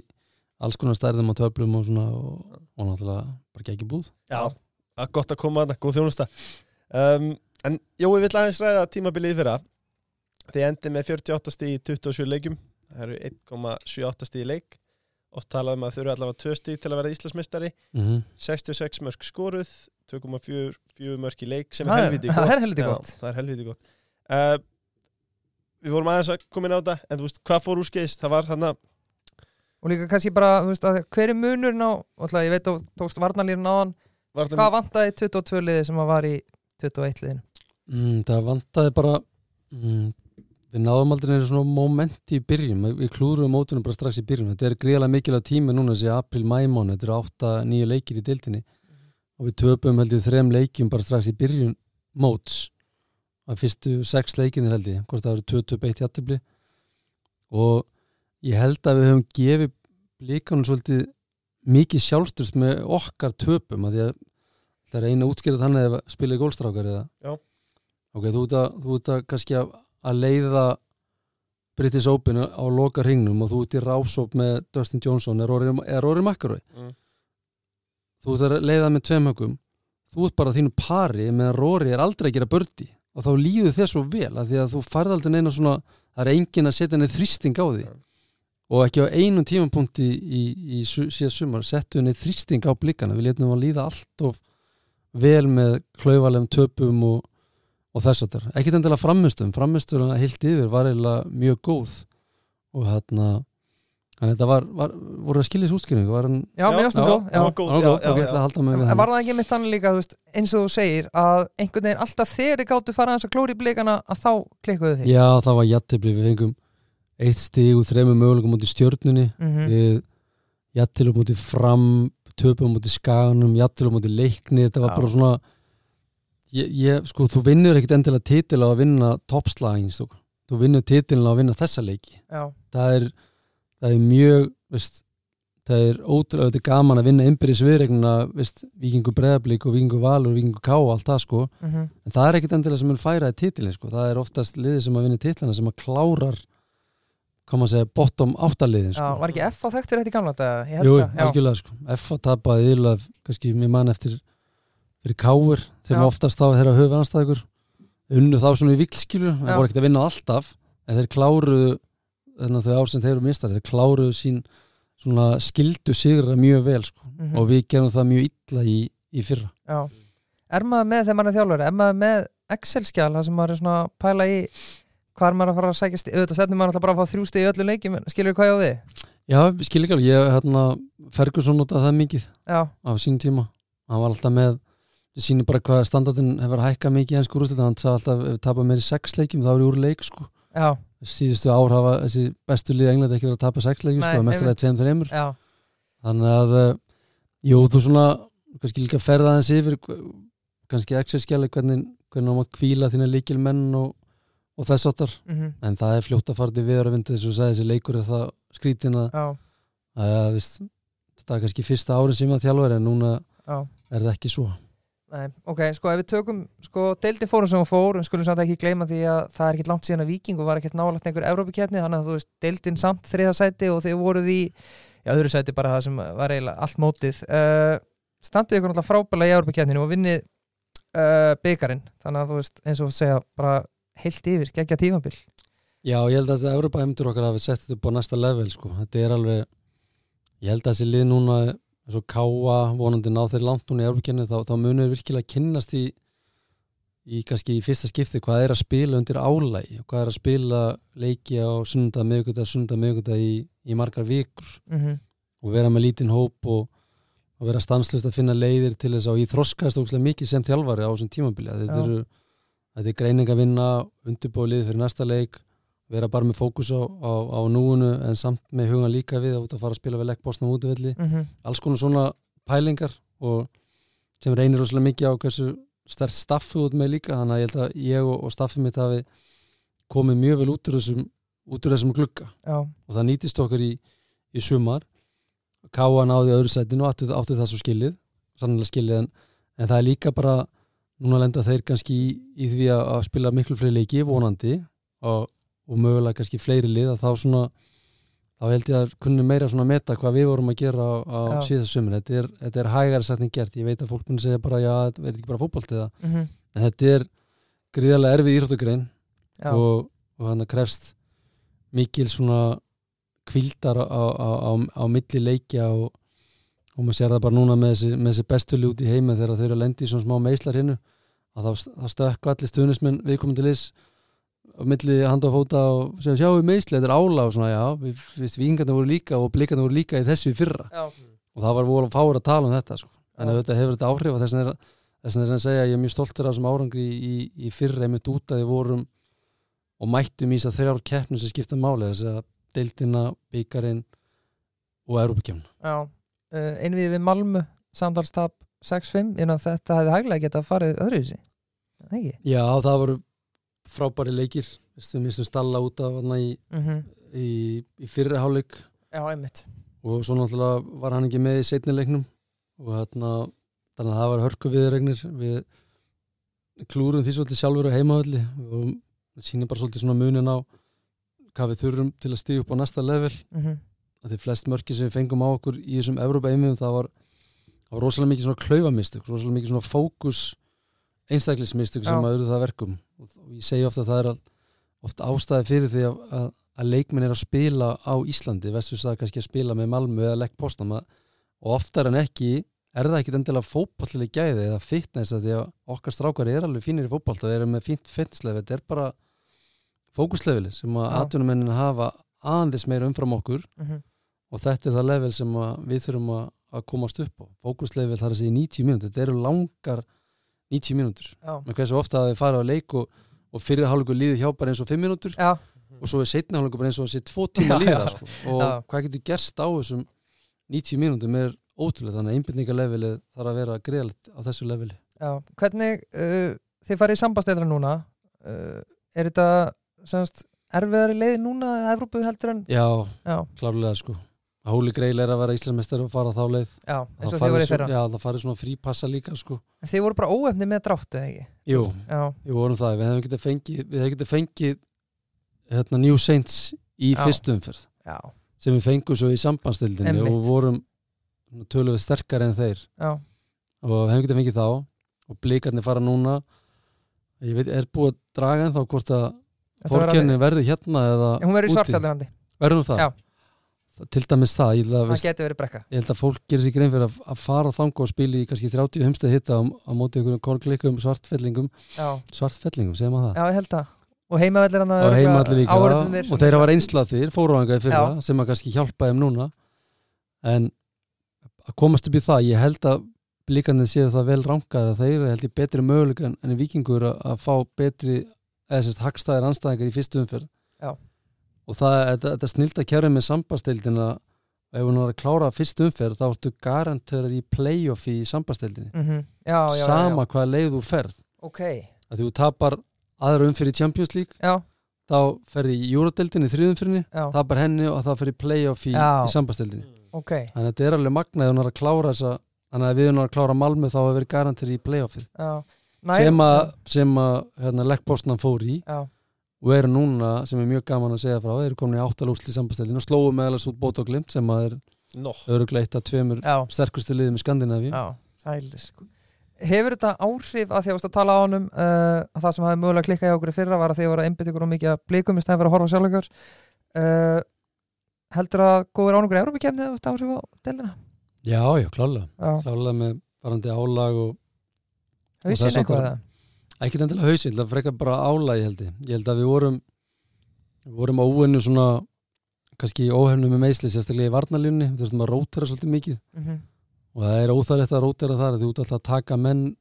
alls konar stærðum á töflum og svona og, og náttúrulega bara ekki búð. Já, gott að koma að það, góð þjónusta um, En Jói vill aðeins ræða tímabilið fyrra. Þið endið með 48 stíð í 27 leikjum. Það eru 1,78 stíð í leik. Oft talað um að þau eru allavega 2 stíð til að vera Íslandsmeistari. Mm -hmm. 66 mörg skoruð 2,4 mörg í leik sem Það er helviti það gott er helviti gott. Það er helviti gott. Uh, Við vorum aðeins að koma inn á þetta En þú veist, hvað fór úr skeist? Það var hann að og líka kannski bara, þú veist, að hver er munurinn á alltaf, ég veit þú tókst varnalírin á hann. Var hvað vantaði 22 liði sem að var í 21 liðinu mm, Það vantaði bara mm, við náðum aldrei neður svona momenti í byrjun, við klúrum mótunum bara strax í byrjun, þetta er gríðalega mikilvæg tími núna þessi april-mæmón, þetta eru 8-9 leikir í deildinni. Og við töpum held ég þrem leikjum bara strax í byrjun móts. Að fyrstu sex leikinir held ég, hvort það eru 2-2-1 jættibli og ég held að við höfum gefið líkanum svolítið mikið sjálfstyrst með okkar töpum að því að það er eina útskýrað þannig að spila í gólstrákar eða Já. ok, þú ert að, þú ert að kannski að, að leiða British Open á loka hringnum og þú ert í rásóp með Dustin Johnson er Rory, McIlroy Mm. þú ert að leiða með tveim högum þú ert bara þínu pari meðan Rory er aldrei að gera bördi og þá líður þér svo vel að því að þú færð aldrei neina svona það er engin að setja neina þrýsting á því Ja. og ekki á einum tímapunkti í, í, í síðan sumar settu neina þrýsting á blikkana við letum að líða allt of vel með klaufalegum töpum og, og þess að þar ekkert endilega framistum, framistum að heilt yfir var eiginlega mjög góð og hérna Þannig að þetta var, var, voru það var hann já, mér finnst það góð það En var það ekki mitt þannig líka, þú veist, eins og þú segir að einhvern veginn alltaf þegar þið gáttu fara aðeins að klóri blikana að þá klikkuðu þið? Já, það var jættibli, við fengum eitt stig úr þreymum möguleikum út í stjörnunni. Mhm. við jættilum út í fram töpum út í skaganum, jættilum út í leikni þetta var Já. bara svona ég, ég, sko, þú vinnur ekkit endilega titil á að vinna toppslagin þú, þú vinnur titilin á að vinna þessa leiki Já, það er, það er mjög veist, það er ótrúlega þetta er gaman að vinna innbyrðis viðregnuna vikingu breðablík og vikingu valur vikingu ká og allt það sko mhm. en það er ekkit endilega sem mun færaði titilin sko. það er oftast liðið sem að vinna titlina sem að klárar hvað maður segja, bottom áttaliðin sko. var ekki F á þekkt fyrir þetta í gamla þetta? Jú, það, algjörlega sko. F að tapaði yfirlega, kannski mér mann eftir fyrir káur Já. oftast þá þeirra höfu anstæðugur unnu þá svona í vikskilu Já. voru ekkert að vinna alltaf en þeir kláruðu að þau ár sem þeir eru mistar þeir kláruðu sín svona skildu sigra mjög vel sko. Mhm. og við gerum það mjög illa í, í fyrra Já. Er maður með þegar maður er þjálfari, er maður með Excel-skjal það sem maður er svona að pæla í hvað er maður að fara að sækja stig, auðvitað stefnum maður alltaf bara að fá þrjú stig í öllum leikjum, en skilur hvað ég á við? Já, við skil ekki alveg, ég hérna Ferguson notaði það mikið Já, á sín tíma. Hann var alltaf með það sýnir bara hvað standardin hefur hækkað mikið ennsku úrslit hann sagði alltaf ef við tapa meir í sex leikjum þá er ég úr leik sko. Já, síðustu ár hafa þessi bestu lið England ekki verið að tapa sex leikjum Nei, sko, tveim þreymur þannig að, uh, jú, þú svona og, þess áttar, mhm, en það er fljótt að fara til vinda þess að þessi leikur er það skrítin að, þetta er kannski fyrsta árin sem að þjálfur en núna já. er það ekki svo. Nei, ok, sko ef við tökum sko deildin fórum sem hún fór, en skulum samt ekki gleyma því að það er ekkit langt síðan að Víkingu var ekkit nálægt einhver Evrópikjarni, þannig að þú veist deildin samt þriða sæti og þið voruð í já, öðru sæti bara það sem var eiginlega allt mótið. Uh, standið ykkur náttúrulega frábælega í Európa-kjarninu og vinnið uh, byggarinn þannig að þú veist, eins og segja bara heilt yfir, geggja tímabil Já, ég held að Evropa heimtur okkar hafi sett þetta upp á næsta level sko. þetta er alveg ég held að þessi lið núna eins og Káa vonandi ná þeir langt núna í Evropakenni þá, þá munir virkilega kynnast í í kannski í fyrsta skipti hvað er að spila undir álægi og hvað er að spila leiki á sunda, miðgudag, sunda, miðgudag í, í margar vikur mm -hmm. og vera með lítinn hóp og, og vera stanslust að finna leiðir til þess að ég þroskaðist ógslag mikið sem þjálfari á þessum tímabili þetta eru þetta er greining að vinna, undirbúið fyrir næsta leik, vera bara með fókus á, á, á núinu en samt með hugan líka við að út að fara að spila við legg bóstum útivelli, Mm alls konar svona pælingar og sem reynir rosalega mikið á hversu stert staffi út með líka, þannig að ég held að ég og, og staffi mitt hafi komið mjög vel út úr þessum, út úr þessum glugga. Já, og það nýtist okkur í, í sumar. Káa náði öðru sætinu og átti, átti það svo skilið sannlega skilið en, en það er líka bara núna lenda þeir kannski í, í því að, að spila miklu fleiri leiki vonandi og, og mögulega kannski fleiri lið að þá svona þá held ég að kunni meira svona meta hvað við vorum að gera á, á Já. síðast sumur þetta er, þetta er hægara sætning gert. Ég veit að fólk muni segja bara já, þetta verður ekki bara fótbolt eða? Mm en þetta er gríðarlega erfið íþróttugrein og, og hann krefst mikil svona kvildar á, á, á, á milli leikja og, og maður sér það bara núna með þessi, með þessi bestuli út í heima þegar þeir eru að lendi í svona smá meislar hinnu að þá, þá stökku allir stuðnismenn viðkomandi lis á milli handa og fóta og segja sjáu við meisli, þetta er ála og svona já, við, við vingarnir voru líka og blikarnir voru líka í þessu fyrra já, og það var voru fáur að tala um þetta sko. en þetta hefur þetta áhrif og þess vegna er, þess vegna er að segja að ég er mjög stoltur af þessum árangri í, í, í fyrra einmitt út að við vorum og mættum í þess að þrjár keppnum sem skipta máli þess að deildina, byggarinn og. Uh, Einvið við Malmö samtalstap 6-5 innan þetta hefði hæglega getað farið öðruvísi. Ekki? Já, það voru frábæri leikir. Við mistum stalla út af hana í, Mm í, í fyrri hálfleik. Já, einmitt. Og svo náttúrulega var hann ekki með í setni leiknum. Og þarna þannig að það var hörku viðregnir við klúrum því svolítið sjálfur á heimavalli og sýnir bara svolítið svona munin á hvað við þurfum til að stíða upp á næsta level. Mm að því flest mörki sem við fengum á okkur í þessum Evrópa einmiðum það var, það var rosalega mikið svona klaufamistök rosalega mikið svona fókus einstaklismistök sem að eru það að verkum. Og, ég segi ofta að það er al- oft ástæði fyrir því að, að, að leikminn er að spila á Íslandi vestus það kannski að spila með Malmö eða legg postam og oftar en ekki er það ekkit endilega fótballlega gæði eða fitness að því að okkar strákar er alveg fínir í fótball og eru með fínt fitnesslefi þetta er bara fókuslefili sem að atvinnumennin hafa aðeins meira umfram okkur. -hmm. Og þetta er það level sem við þurfum að, að komast upp á. Fókuslevel þar að segja 90 mínútur. Þetta eru langar 90 mínútur. Með hversu ofta að við fara á leik og, og fyrir hálfleikur líði hjá bara eins og 5 mínútur. Já, og svo er setna hálfleikur bara eins og þessi 2 tíma líða sko. og Já. hvað getur gerst á þessum 90 mínútum er ótrúlega þannig að einbindningarlevelið þarf að vera greiðalegt á þessu leveli. Já. Hvernig, uh, þið farið í sambandstæðra núna uh, Er þetta semst erfiðari leið núna að Evrópu heldur en Já, Já, klárlega sko Hóli Greil er að vera Íslandsmeistar og fara þá leið. Já, eins og farið voru í fyrra. Já, það farið svona frípassa líka sko. En Þið voru bara óefni með dráttu, eða ekki? Jú, Já, Við vorum það, við hefum getið fengið við getið fengið hérna, New Saints í Já. fyrstu umferð. Já, sem við fengum svo í sambandstildinni Einmitt. og vorum tölum við sterkari en þeir. Já, og hefum getið fengið þá. Og blikarnir fara núna. Ég veit, er búið að draga en þá hvort að fórkenni verði hérna eða úti. verður það? Það- til dæmis það, ég held að, Það veist, geti verið brekka. ég held að fólk gerir sér grein fyrir að, að fara þanga og spila í kannski 30 humstað hitta á, á móti einhverjum korklikum svartfellingum. Já, svartfellingum, segir maður það? Já, ég held það. Og heimavellir hann og heimalli líka. áhörðunir og þeir hafa reynslað þér, fóru á enga í fyrra sem að kannski hjálpa þeim núna. En að komast upp í það ég held að blíkandi séu það vel rankar að þeir eru held ég betri möguleika en- vikingur að, að fá betri eða sérst hagstæðir anstæðingar í fyrstu umferð. Já. Og það, þetta, þetta snilda kjærið með sambasteildina ef hún var að klára fyrstu umferð þá ertu garanterar í playoff í sambasteildinni Mhm. Já, já, já, sama já. hvaða leið þú ferð. Ok, að þú tapar aðra umferð í Champions League já, þá ferði í Eurodeildinni í þriðumfyrinni já, tapar henni og það fyrir playoff í, í sambastildinni ok. Þannig að þetta er alveg magnað ef hún er að klára þessa þannig að við hún er að klára Malmö þá hefur verið garantir í að, sem að hérna, leggpostnan fór í. Já, og eru núna, sem er mjög gaman að segja frá eru komin í áttalúsli í sambastildinu og slóu meðalast út bót og glimt sem að er Nó, örugleitt að tveimur já, sterkustu liðum í Skandinavíu. Sko. Hefur þetta áhrif að því að þú varst að tala á honum uh, að það sem hafi mögulega klikkað í okkur í fyrra var að því að voru að einbytta ykkur og mikið að blikum í stæðan fyrir að horfa sjálfleikar uh, heldur að góður ánungur Európa kemni að áhrif á deildina? Já, já, klálega. Já, Klálega með varandi álag og hausinn það er eitthvað ekkert endilega hausinn, það frekar bara álag ég held ég. Ég held að við vorum við vorum óvennu svona kannski óhefnu með meisli, sérstaklega í varnalínni við þurftum að rótera svolítið mikið Mhm. og það er óþægilegt að rótera þar þú ert alltaf að taka menn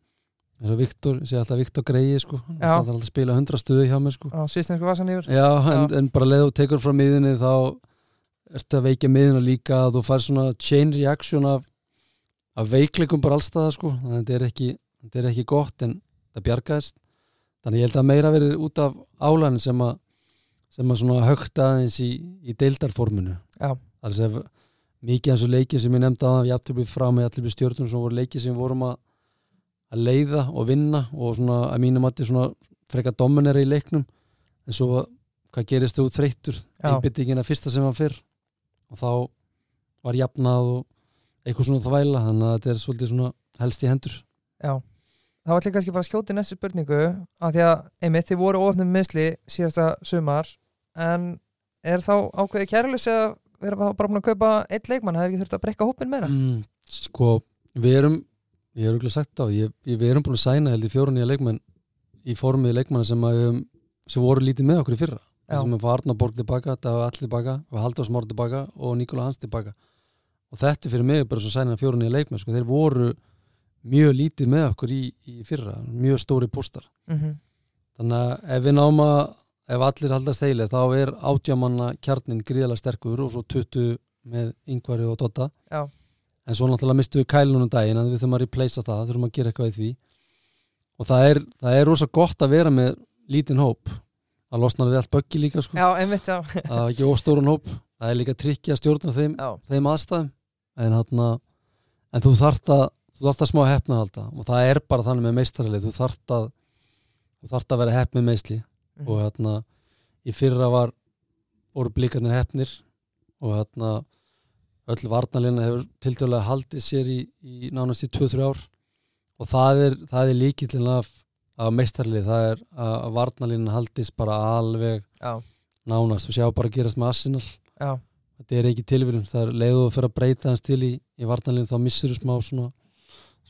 eins og Viktor, sé alltaf Viktor Grei sko. Já. er alltaf að spila 100 stuði hjá mér sko. Á sýstinsku vasan yfir Já, en, en bara leið og tekur frá miðinni þá ertu að veikja miðina líka að þú fær svona chain reaction af, af veikleikum bara allstaða sko. þannig að þetta er ekki, þetta er ekki gott en það bjargaðist. Þannig ég held að meira verið út af álæðin sem að sem að svona högta aðeins í, í deildarforminu. Að segja mikið eins og leikið sem ég nefndi að við afturblið frá með allir við stjórnum sem voru leikið sem vorum að, að leiða og vinna og svona að mínum að svona frekar dominera í leiknum. En svo hvað gerist þú þreyttur? Já. einbyttingin að fyrsta sem hann fyrr. Og þá var jafnað og eitthvað svona þvæla þannig að þetta er svolítið svona helst í hendur. Já, þá ætlum ég kannski bara að skjóta í næstu spurningu að því að einmitt þið voru ofnum misli síðasta sumar en er þá ákveði kærlis að vera bara búin að kaupa eitt leikmann, hefur ekki þurft að brekka hópin meira? mm, sko, við erum ég hef auðvitað sagt á, ég, ég, við erum búin að sæna held í fjórun nýja leikmenn í formið leikmanna sem, að, sem voru lítið með okkur í fyrra. Sem fá Arnaborg tilbaka, þetta var allir tilbaka við Halldór Smár tilbaka og Nikola Hans tilbaka. Og þetta er fyrir mig bara svo sæna fjórun nýja leikmenn, sko, þeir voru mjög lítið með okkur í, í fyrra mjög stóri póstar Mm -hmm. þannig að ef við náum að ef allir haldast heili þá er átjámanna kjarnin gríðalega sterkur og svo 20 með yngvari og dotta Já. en svo náttúrulega mistum við kælunum daginn en við þurfum að replacea það, þurfum að gera eitthvað í því og það er, það er rosa gott að vera með lítinn hóp að losna við allt böggi líka sko. Já, einmitt, já. það er ekki óstórun hóp það er líka trikki að stjórna þeim, þeim aðstæðum en, hana, en þú þarft að þú þarft að smá hefna halda. Og það er bara þannig með meistaralið, þú þarft að þú þarft að vera með meisli. Mhm. og hérna í fyrra var voru blikarnir heppnir. Og hérna öll varnalina hefur tiltölulega haldið sér í, í nánast í 2-3 ár. Og það er, það er líkillin af, af meistarlið, það er að, að varnalina haldist bara alveg Já, nánast. Og sjá bara gerast með Arsenal. Já, þetta er ekki tilvíðum, það er leiðu að fyrir að breyta hans til í, í varnalinu þá missur þú smá svona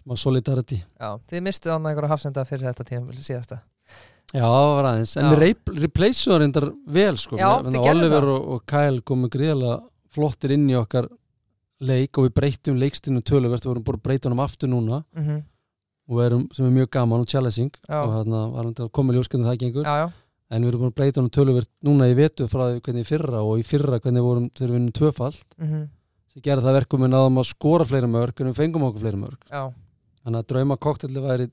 smá solidarity. Já. Þið mistu á með einhverja hafsenda fyrir þetta tíma síðasta. Já, það var aðeins, en Já. við rep- replaceum það reyndar vel sko, Já, Oliver og, og Kyle komu gríðalega flottir inn í okkar leik og við breytum leikstinu töluvert, við vorum búin að breyta honum aftur núna. Mm og við erum, sem er mjög gaman og challenging. Já. og þarna var hann til að koma í ljós hvernig það gengur. Já, já, en við erum búin að breyta honum töluvert núna í vetu frá því hvernig fyrra og í fyrra hvernig vorum þegar við vinnum tvöfald mm sem gerði það verkum við náðum að skora fleiri mörg en við fengum okkur fleiri mörg já, þannig að drauma koktelli væri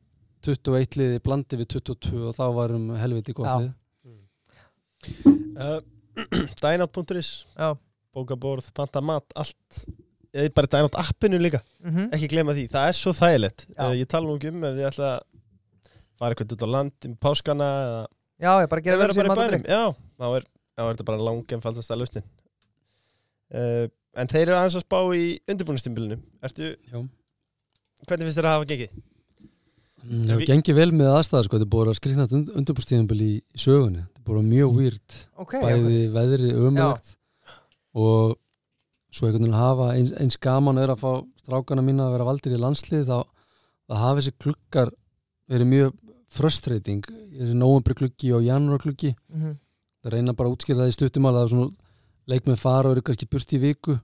21 liði blandi við 22 og þá varum helviti gott lið. Uh, Dynout.is já. bókaborð, panta mat, allt. Eða bara Dynout appinu líka. Mm ekki glema því, það er svo þægilegt. Uh, ég tala nú ekki um ef þið ætla að fara eitthvað út á land um páskana eða Já, ég bara gera vera sér bara í mat og bænum. já, þá er, þá er þetta bara langum faldast að lausnin uh, en þeir eru aðeins að spá í undirbúinustimbilinu ertu. Hvernig finnst þér að hafa gengið? Mm, Það hefur Vi- gengið vel með aðstæðar sko, þetta er búið að skrifna undirbúrstíðanbili í, í sögunni, þetta er búið mjög weird. Ok, bæði veðri ömulegt og svo einhvern veginn hafa eins, eins gaman er að fá strákana mína að vera valdir í landslið þá að hafa þessi klukkar verið mjög frustrating. Þessi nóvembri klukki og janúar klukki mm -hmm. það reyna bara að útskýra það í stuttumál að svona leikmenn fara og eru kannski burt í viku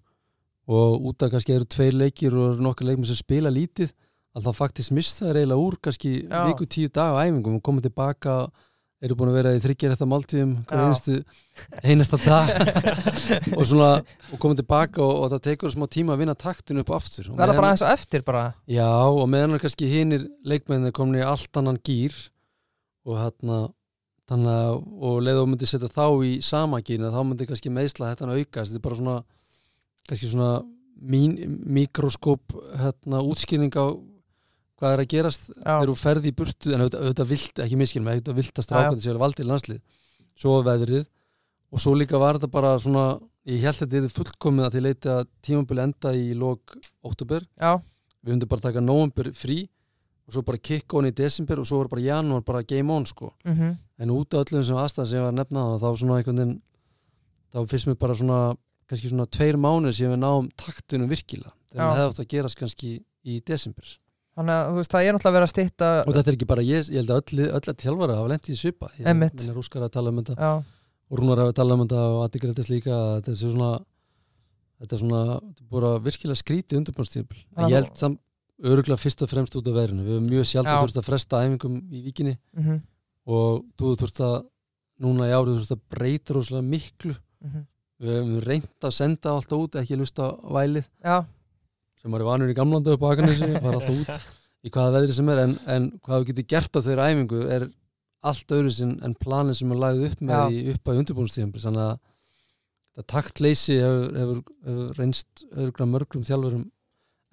og út af kannski eru tveir leikir og eru nokkur leikmenn sem spila lítið að það faktist missa það eiginlega úr kannski viku tíu dag á æfingum og koma tilbaka eru búin að vera í þryggjar eftir máltíðum einasta dag. Og svona og koma tilbaka og, og það tekur smá tíma að vinna taktinu upp aftur. Og Verða bara aðeins á eftir bara. Já, og meðan kannski hinir leikmenni komin í allt annan gýr og hérna og leið og myndi setja þá í sama gýrna, þá myndi kannski meðsla þetta aukast, þetta er bara svona kannski svona mín, mikroskóp hérna útskýring á hvað er að gerast þegar þú ferði í burtu, en auðvitað, auðvitað vilt ekki miskilum, auðvitað vilt að Já, já. strákandi sér valdið landslið, svo veðrið og svo líka var þetta bara svona ég held að þetta er fullkomið að þið leiti að tímabili enda í lok óttúber Já, við myndum bara taka november frí og svo bara kick on í desember og svo var bara janúar bara game on sko. Mm en út af öllum sem aðstæðan sem ég var að nefna þannig þá svona einhvern veginn þá finnst mér bara svona kannski svona tveir mánuð sem við náum taktunum virkilega þegar það hefði átt að gerast kannski í desember. Þannig að þú veist, það er náttúrulega verið að stytta og þetta er ekki bara ég, ég held að öll, öll að þjálfara hafa lent í svipa. Ég er Óskar að tala um þetta. Já, og Rúnar hafa talað um þetta og Addi Gretis líka að þetta er svona þetta er svona, þetta er bara virkilega en Já. ég held samt öruglega fyrst og fremst út af verðinu við höfum mjög sjálf Já. þurft að fresta æfingum í vikinni mm og þú þurft að núna í árið þurft að breyta rosalega miklu við höfum reynt að senda alltaf út ekki lusta vælið. Já, sem var í vanur í gamlandu upp á Akranessi fara alltaf út í hvaða veðri sem er. En, en hvað þú getur gert á þeirra æfingu er allt öðru sin en planin sem er lagið upp með Já. í upp að undirbúinstíðan þannig að það taktleysi hefur, hefur, hefur reynst öðrugra mörgum þjálfurum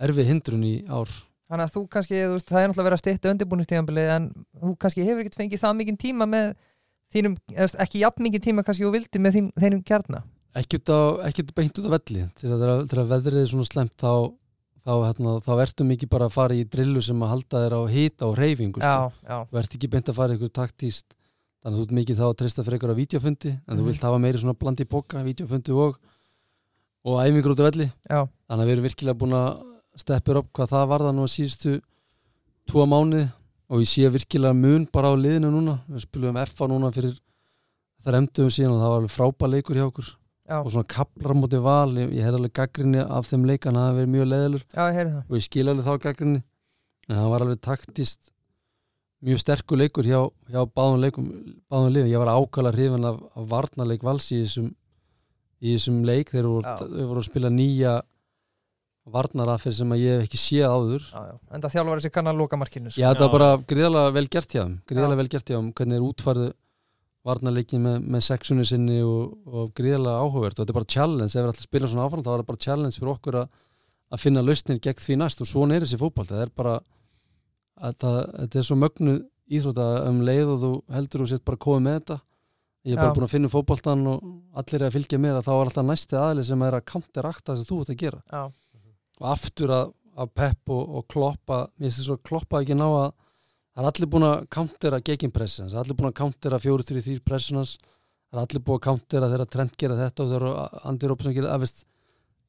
erfi hindrun í ár. Þannig að þú kannski þú veist, það er náttúrulega verið að stytta undirbúinistíðanbili en þú kannski hefur ekkert fengið það mikið tíma með þínum, ekki jafn mikið tíma kannski og vildi með þín, þínum kjarna ekkert, á, ekkert beint út á velli. Þegar, veðrið er svona slemt þá, þá, hérna, þá ertu mikið bara að fara í drillu sem að halda þér á hita og reyfingu sko. þú ert ekki beint að fara í ykkur taktíst þannig að þú ert mikið þá að treysta fyrir ykkur á vídeofundi en þú Mhm. vilt hafa meiri svona blandi bóka vídeofundi og og æfingur út á velli. Já, þannig að við erum virkilega búin að steppur upp hvað það varða nú að síðustu tvo mánuði og ég sé virkilega mun bara á liðinu núna. Við spilum FA núna fyrir þar emduðum síðan og það var alveg frábæð leikur hjá okkur já, og svona kaplar móti val ég, ég hef alveg gaggrinni af þeim leikan það hefði verið mjög leðilur já, það og ég skil alveg þá gaggrinni en það var alveg taktist mjög sterkur leikur hjá, hjá báðum leikum báðum liðum, ég var ákala hrifin af, af varnarleik vals í þessum í þessum leik, þeir voru, Já. þeir voru að spila nýja varnarafir sem að ég hef ekki séð áður já, já. en það þjálfur þessi kann að loka markinu sko. Já, Já. var bara gríðalega vel gert hjá þeim gríðalega vel gert hjá þeim, hvernig þeir útfarðu varnarleikin með, með sexunni sinni og, og gríðalega áhugavert. Og þetta er bara challenge, ef við ætlum að spila svona áfram þá er það bara challenge fyrir okkur að, að finna lausnir gegn því næst og svona er þessi fótboll það er bara að það, þetta er svo mögnuð íþrótt að um leið og þú heldur og sétt bara komið með þetta. Ég er bara Já. búin að finna fótbolltan og allir er að fylgja með að þá er alltaf næsti aðli sem er að counterakta þess að þú ert að gera. Já, og aftur að, að pepp og, og kloppa finnst þess að kloppa ekki ná að það er allir búin að countera gegin pressins það er allir búin að countera 4-3-3 pressinans það er allir búin að countera þegar Trent gera þetta og þegar Andy Robertson gera það veist,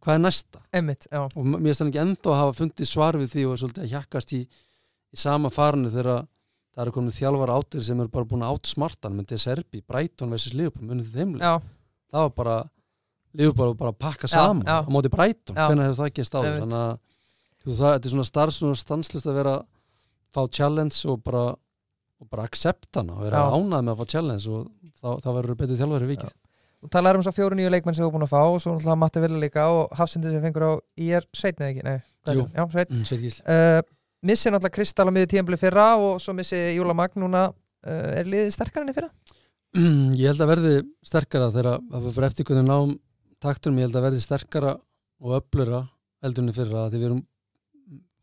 hvað er næsta einmitt, já, og mér finnst það ekki enda að hafa fundið svar við því og er svolítið að hjakkast í, í sama farinu þegar það eru komin þjálfar áttir sem eru bara búin að átsmartan með Deserbi, Brighton vs. Liverpool munið þeimli, já, það var bara Liverpool var bara að pakka Já, saman já. á móti Brighton, Já. hvernig hefur það ekki að þú, það, þetta er svona starf svona stanslist að vera fá challenge og bara og bara accepta hana og vera Já. ánæð með að fá challenge og þá, þá verður betur þjálfari vikið. Og talaður um svo fjóru nýju leikmenn sem þú er búin að fá og svo náttúrulega Matti Villa líka og Hafsindi sem fengur á IR Sveit neða ekki, nei, Jú. já, Sveit mm, uh, missi náttúrulega Kristall á miður tíðanbili fyrra og svo missi Júla Magn núna. Uh, er liðið sterkar enn í fyrra? ég held að verði sterkara þegar að fyrir eftir hvernig náum taktunum, ég held að verði sterkara og öflura eldurinn fyrir að því við erum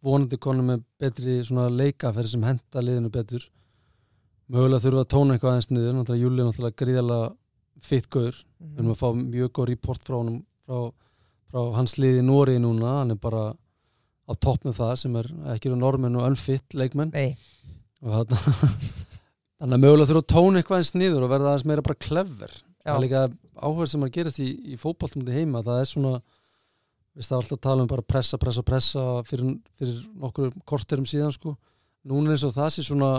vonandi konum með betri leikaferð sem henda liðinu betur. Mögulega þurfa að tóna eitthvað aðeins niður. Náttúrulega Júli er náttúrulega gríðalega fitt gaur. Við erum að fá mjög góð report frá honum frá, frá hans liði í Nóri núna, hann er bara á topp með það sem er ekki eru normenn og unfit leikmenn. Nei, og þannig að mögulega þurfa að tóna eitthvað eins niður og verða aðeins meira bara clever. Það já, er líka áhverð sem að gerast í, í fótballtum út í heima, það er svona við það alltaf að tala um bara pressa, pressa, pressa fyrir, fyrir nokkur korterum síðan sko, núna eins og það sé svona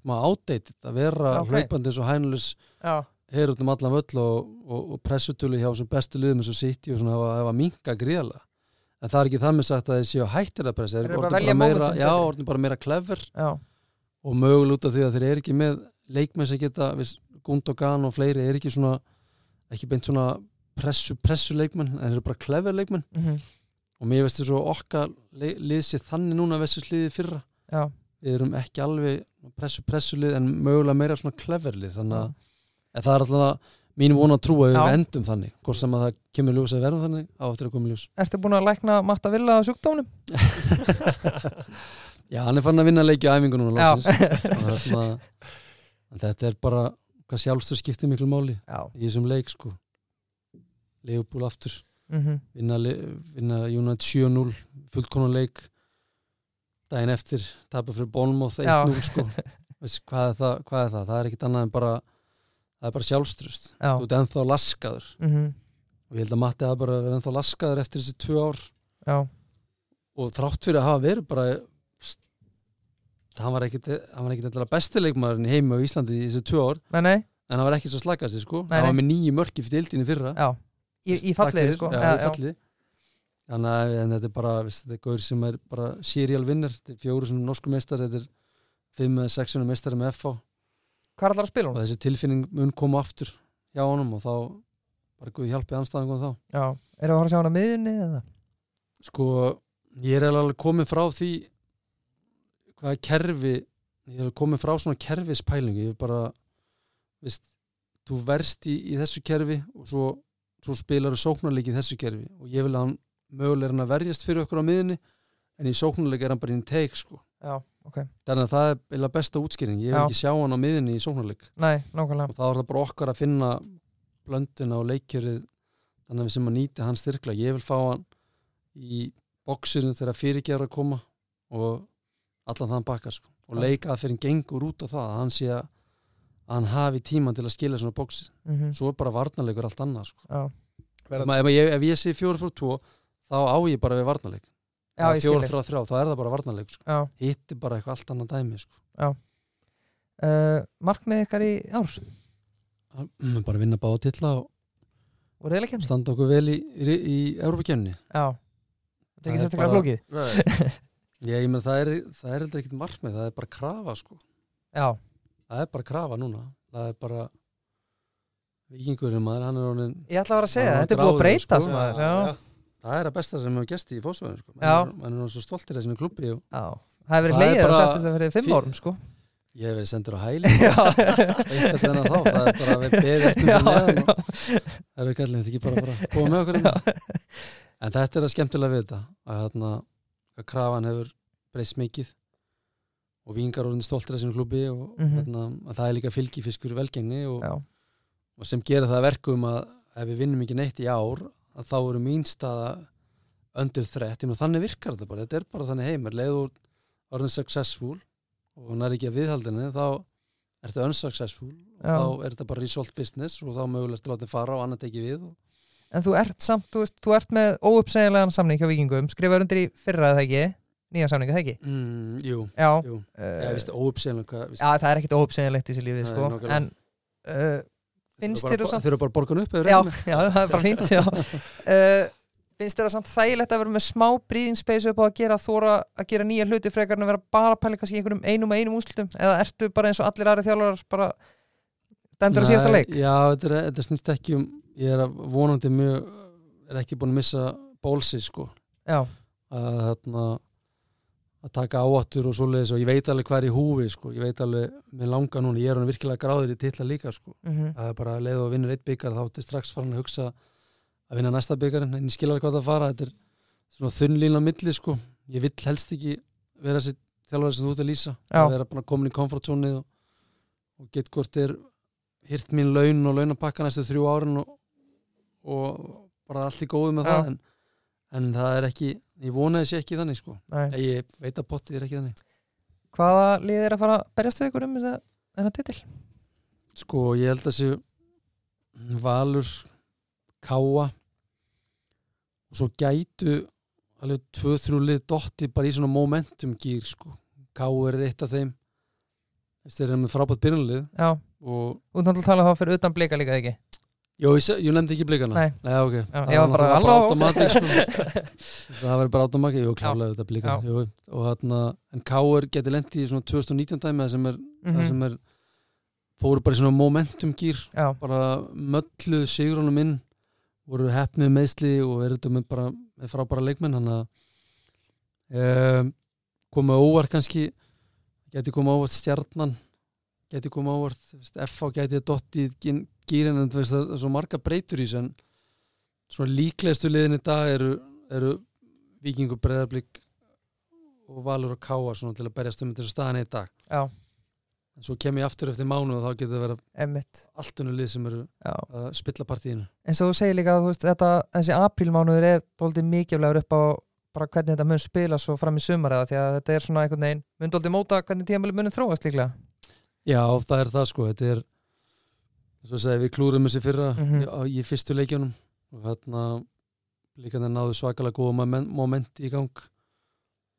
smá outdated að vera Ok. hlaupandi eins og hænulis já, heyr út um allan völl og, og, og pressutölu hjá sem bestu liðum eins og City og svona hefa, hefa minka gríðalega en það er ekki það með sagt að þeir séu hættir að pressa Þeir eru eru bara bara meira, já, orðnir bara meira clever. Já, og mögulega út af því að þeir eru ekki með leikmenn sem geta, viss, Gundogan og fleiri er ekki svona ekki beint svona pressu, pressu leikmenn en eru bara clever leikmenn. Mm og mér veist þess að okkar le- lið sér þannig núna versus liðið fyrra. Já, við erum ekki alveg pressu, pressu lið en mögulega meira svona clever lið þannig að en það er alltaf mín vona að trúa að við endum þannig. Hvort sem að það kemur ljós að verða þannig á eftir að koma ljós. Ertu búin að lækna Matta Villa á sjúkdónum? Já, hann er fann að vinna leiki á æfingu núna Já. loksins. Og þarna, en þetta er bara hvað sjálfstöð skiptir miklu máli Já, í þessum leik sko Leifbúl aftur. Mm vinna, le- vinna United 7-0 fullkonan leik. Daginn eftir tapar fyrir Bournemouth Já. 1-0 sko. Hvað, er það, hvað er það? Það er ekkit annað en bara það er bara sjálfstrust Já, þú ert ennþá laskaður. Mhm, og ég held að Matti hafa bara verið ennþá laskaður eftir þessi tvö ár. Já, og þrátt fyrir að hafa verið bara hann var ekkit í heimi á Íslandi í þessi tvö ár. Nei, nei, en hann var ekkit svo slakast sko. Nei, hann var með nýju mörki fyrir dildinni fyrra. Já Í, í falliði, sko. í falliði þannig að þetta er bara veist, þetta er gaur sem er bara serial vinner þetta er fjóru sem norsku meistar þetta er fimm eða sexunum meistari með FH Hvað er allar að spila og hún? þessi tilfinning mun koma aftur hjá honum og þá bara guði hjálpi anstæðan þá. Já, erum við að fara að sjá hann á miðunni eða? sko ég er alveg komin frá því hvaða kerfi ég er komin frá svona kerfispælingu. Ég er bara veist, þú verst í, í þessu kerfi og svo, svo spilar þú sóknarleiki í þessu kerfi og ég vil að hann mögulega er hann að verjast fyrir okkur á miðunni en í sóknarleiki er hann bara í teik sko. Já, ok þannig að það er eiginlega besta útskýring ég vil Já. ekki sjá hann á miðunni í sóknarleik Nei, og þá er það bara okkar að finna blöndina og leikjörið þannig að við sem að nýti hann styrkla ég vil fá hann í bóksurinn þegar fyrirgjara að koma og allan þann baka sko. og Já. leika að fyrir gengur út á það að hann sé að að hann hafi tíman til að skila svona bóksir mhm, svo er bara varnarleikur allt annað sko. Ef, ég- ef ég sé fjóra frá tvo þá á ég bara við varnarleik. Já ég fjóra skilji frá þrjá, þá er það bara varnarleik sko. Já, hitt er bara eitthvað allt annað dæmi sko. uh, markmið ykkar í ár? Mm, bara vinna báða tilla og og standa okkur vel í, í, í Európa-kemni Já, þetta er Það ekki er sérstaklega bara- flókið. Nei, Já, ég menn það er, það er heldur ekkert markmið, það er bara krafa sko. Já, Það er bara krafa núna. Það er bara vikingurinn maður, hann er orðin, ég ætla að vera að segja, Já, þetta er búið að breyta sko. maður, já, það er að besta sem hefur gesti í fósfæðinu sko. Já. Hann er, hann er orðinn svo stoltir þessinu klubbi og já Það hefur verið er hlegið að bara- settist það fyrir fimm árum, sko ég hef verið sendur á hæli Já, eitthvað þennan þá, það er bara að við beðið eftir já, það neðan og já. það eru kallin ekki bara, bara að koma með okkur hérna. en þetta er að skemmtilega við þetta að, þarna, að krafan hefur breyst mikið og vingar orðin stoltir þessinu klubbi og Mhm. þarna, að það er líka fylgifiskur velgengni og og sem gera það að verkum að ef við vinnum ekki neitt í ár að þá eru mín staða undir þrett, þannig virkar þetta bara. Þetta er bara þannig heimur, leiður orðin successful og nær ekki að viðhaldinu þá ertu unsuccessful. Og Já. þá er þetta bara result business og þá mögulegt að láta fara og annað tekið við og En þú ert samt, þú veist, þú ert með óuppsegjanlegan samning hjá vikingum, skrifaður undir í fyrra eða ekki, nýja samning eða ekki? Mm, Jú, Já, jú, uh, ég veist óuppsegjanlega já, það er ekkit óuppsegjanlegt í þessu lífi, Nei, sko. En uh, finnst þér bara, samt þeir eru bara borgun upp Já, já, það er bara fínt, já. Uh, Finnst þér það samt þægilegt að vera með smá breathing upp á að gera þóra að gera nýja hluti frekar en að vera bara að pæla kannski einum og einum úslutum eða ertu bara eins og allir aðri þjálfarar bara dæmdur að síðasta leik? Já, þetta, er, þetta snýst ekki um ég er að vonandi mjög er ekki búin að missa bólsi sko. Já, að þarna að taka áattur og svoleiðis og ég veit alveg hvað er í húfi sko, ég veit alveg, mér langar núna ég er hann virkilega gráður í titla líka sko. Mm það er bara að leiða og vinnur eitt byggar þá ertu strax farin að hugsa að vinna næsta byggarinn en ég skil alveg hvað það fara. Þetta er svona þunnlín á milli sko. Ég vill helst ekki vera þessi þjálfari sem þú ert að lýsa. Að vera bara komin í komfortzónið og, og get hvort er hyrt mín laun og launapakka næstu þrjú árin og, og bara allt í góðu með Já. það en, en það er ekki, ég vona þessi ekki þannig sko. Nei. ég veit að pottið er ekki þannig. Hvaða lið er að fara að berjast við ykkur um þennan titil? sko ég held að þessi Valur Káa og svo gætu alveg tvö, þrjú lið dotti bara í svona momentum gýr sko. Káa er eitt af þeim. Þeir eru með frábært byrjunlið Já, og þú náttúrulega tala þá fyrir utan blika líka ekki Jó, ég, ég nefndi ekki blikana Nei. Nei ok Já, Það var bara, halló. automatic, sko. Það verður bara automatik Jú, klálega þetta blika Já. Jú, og þarna En Káur geti lendi í svona 2019 dæmi það sem er, mm Mhm. sem er fóru bara í svona momentum gýr bara mölluð sigrunum inn voru hefnið meðsli og eru þetta með bara með frábæra leikmenn hann að um, koma óvart kannski geti koma óvart stjarnan geti koma óvart FH geti dott í gýrin en þú veist, það er svo marga breytur í þessu en svona líklegastu liðin í dag eru, eru vikingur breyðarblik og valur og káa svona til að berjast um þessu staðan í dag. Já, en svo kem ég aftur eftir mánu og þá getur það emmitt allt unnu lið sem eru Já, að spilla partíinu. En svo segir líka að þetta, þessi aprílmánuður er dóldi mikilvægur upp á bara hvernig þetta mun spila svo fram í sumar eða því að þetta er svona einhvern veginn mun dóldi móta hvernig tímabili munum þróast líklega? Já, það er það sko, þetta er segja, við klúrum þessi fyrra Mhm. í, í fyrstu leikjunum og hérna líka þeir náðu svakalega góða momen- momenti í gang.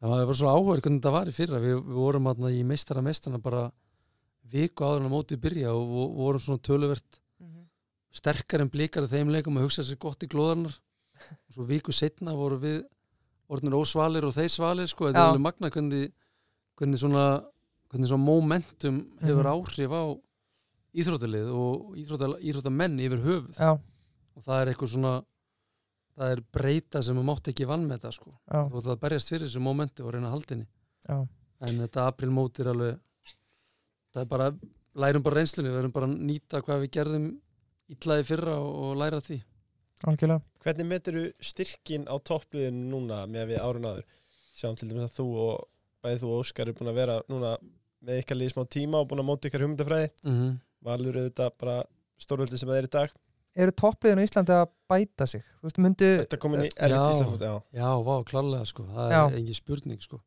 Það var svo áhugaður hvernig þetta var í fyrra. Við, við vorum hérna í meistara meistana bara viku áður en að mótið byrja og vo- vorum svona töluvert sterkar en blikar af þeim leikum að hugsa sér gott í glóðarnar. Og svo viku setna voru við orðnir ósvalir og þeir svalir sko, þetta er alveg magna hvernig, hvernig svona hvernig svona momentum hefur Mhm. áhrif á íþróttalið og íþrótta, íþróttamenn yfir höfuð. Já, og það er eitthvað svona það er breyta sem við mátt ekki vann með þetta sko. já, og það berjast fyrir þessu momenti og reyna henni. Já, en þetta aprilmót er alveg það er bara, lærum bara reynslunni við verðum bara að nýta hvað við gerðum illaði fyrra og, og læra af því. Algjörlega. Hvernig metur styrkin á toppliðinu núna með við árun áður? Sjáum til dæmis að þú og bæði þú og Óskar er búin að vera núna með ykkar liði smá tíma og búin að móta ykkar hugmyndafræði. Mm -hmm. Valur auðvitað bara stórvöldi sem það er í dag Eru toppliðinu í Íslandi að bæta sig? Þú veist, myndu Þetta komin í erfitt Já. íslensku Já, Já, vá, klálega sko, það Já. er engin spurning sko.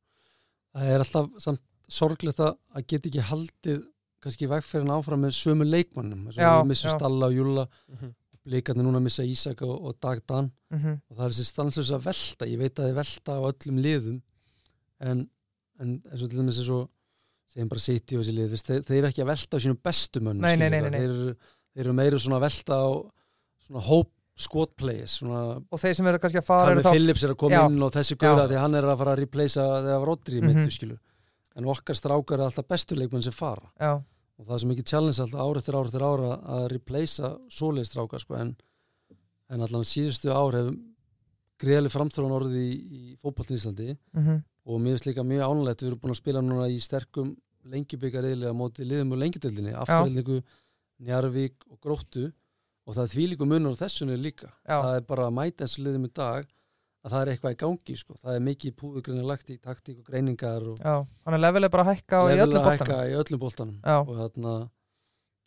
Það er alltaf samt sorglegt að að geta ekki haldið kannski vegferðin áfram með sömu leikmannum þess að við missum. Stalla og Júlla Mhm. blikarnir núna missa Ísak og, og Dag Dan Mhm, og það er þessi stanslösa velta ég veit að þið velta á öllum liðum en, en eins og til dæmis eins og segjum bara City og þessi lið þeir, þeir eru ekki að velta á sínum bestu mönnum Nei, nei, skilurðu, nei, nei, nei. Þeir, þeir eru meira svona að velta á svona hope squad plays svona Og þeir sem eru kannski að fara þá Phillips er að koma Já. inn og þessi Já. því hann er að fara að replacea þegar Rodri mm -hmm. skilu en okkar strákar er alltaf bestu leikmenn sem fara Já, og það er svo mikið challenge alltaf ár eftir ár eftir ára að replacea svoleiðis strákar sko, en, en allan síðustu ár hefur greiðlega framþróun orðið í, í fótballin Íslandi mhm, og mér finnst líka mjög ánulegt við erum búin að spila núna í sterkum lengjubikar eðlega móti liðum og lengjudöldinni afturhildingu, Njarvík og Gróttu. Og það er því líka munur á þessunni líka. Já, það er bara að mæta eins og liðum í dag að það er eitthvað í gangi sko. það er mikið púðugrinni lagt í taktík og greiningar og já level er bara að hækka á í öllum hækka í öllum boltanum. Já, og þarna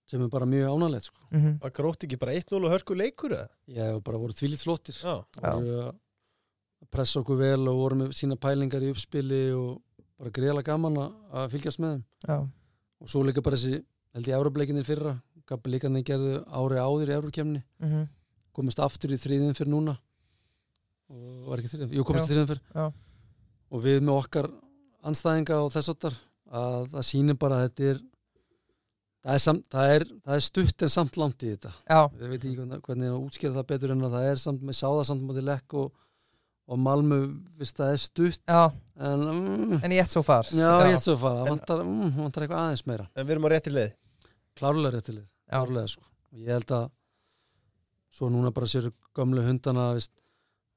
sem er bara mjög ánægilegt sko. mhm, Var grótt ekki bara 1-0 og hörku leikur eða? ég hef bara voru þvílitt flottir. Já, Já. voru að pressa okkur vel og voru með sína pælingar í uppspili og bara greiðlega gaman að- að fylgjast með þeim. Já, og svo líka bara þessi held ég Európleikinir fyrra. Líka hann gerðu ári áður í Eurókemni mhm, komist aftur í þriðin fyrir núna. Og var ekki þriðin, jú komist þriðin fyrir Já. og við með okkar anstæðinga og þess áttar að það sýnir bara að þetta er það er, samt, það er, það er stutt en samt langt í þetta. Já, ég veit ekki hvernig, hvernig að útskýra það betur en að það er samt með sáða samt mútið lekk og, og Malmö, viðst það er stutt já. en mm, En ég ett svo far. Já, ég er svo að fara, það En- vantar, mm, vantar eitthvað aðeins meira. En við erum á rétti leið. Klárlega réttilið, Já. klárlega sko. Og ég held að svo núna bara sér gömlu hundana veist,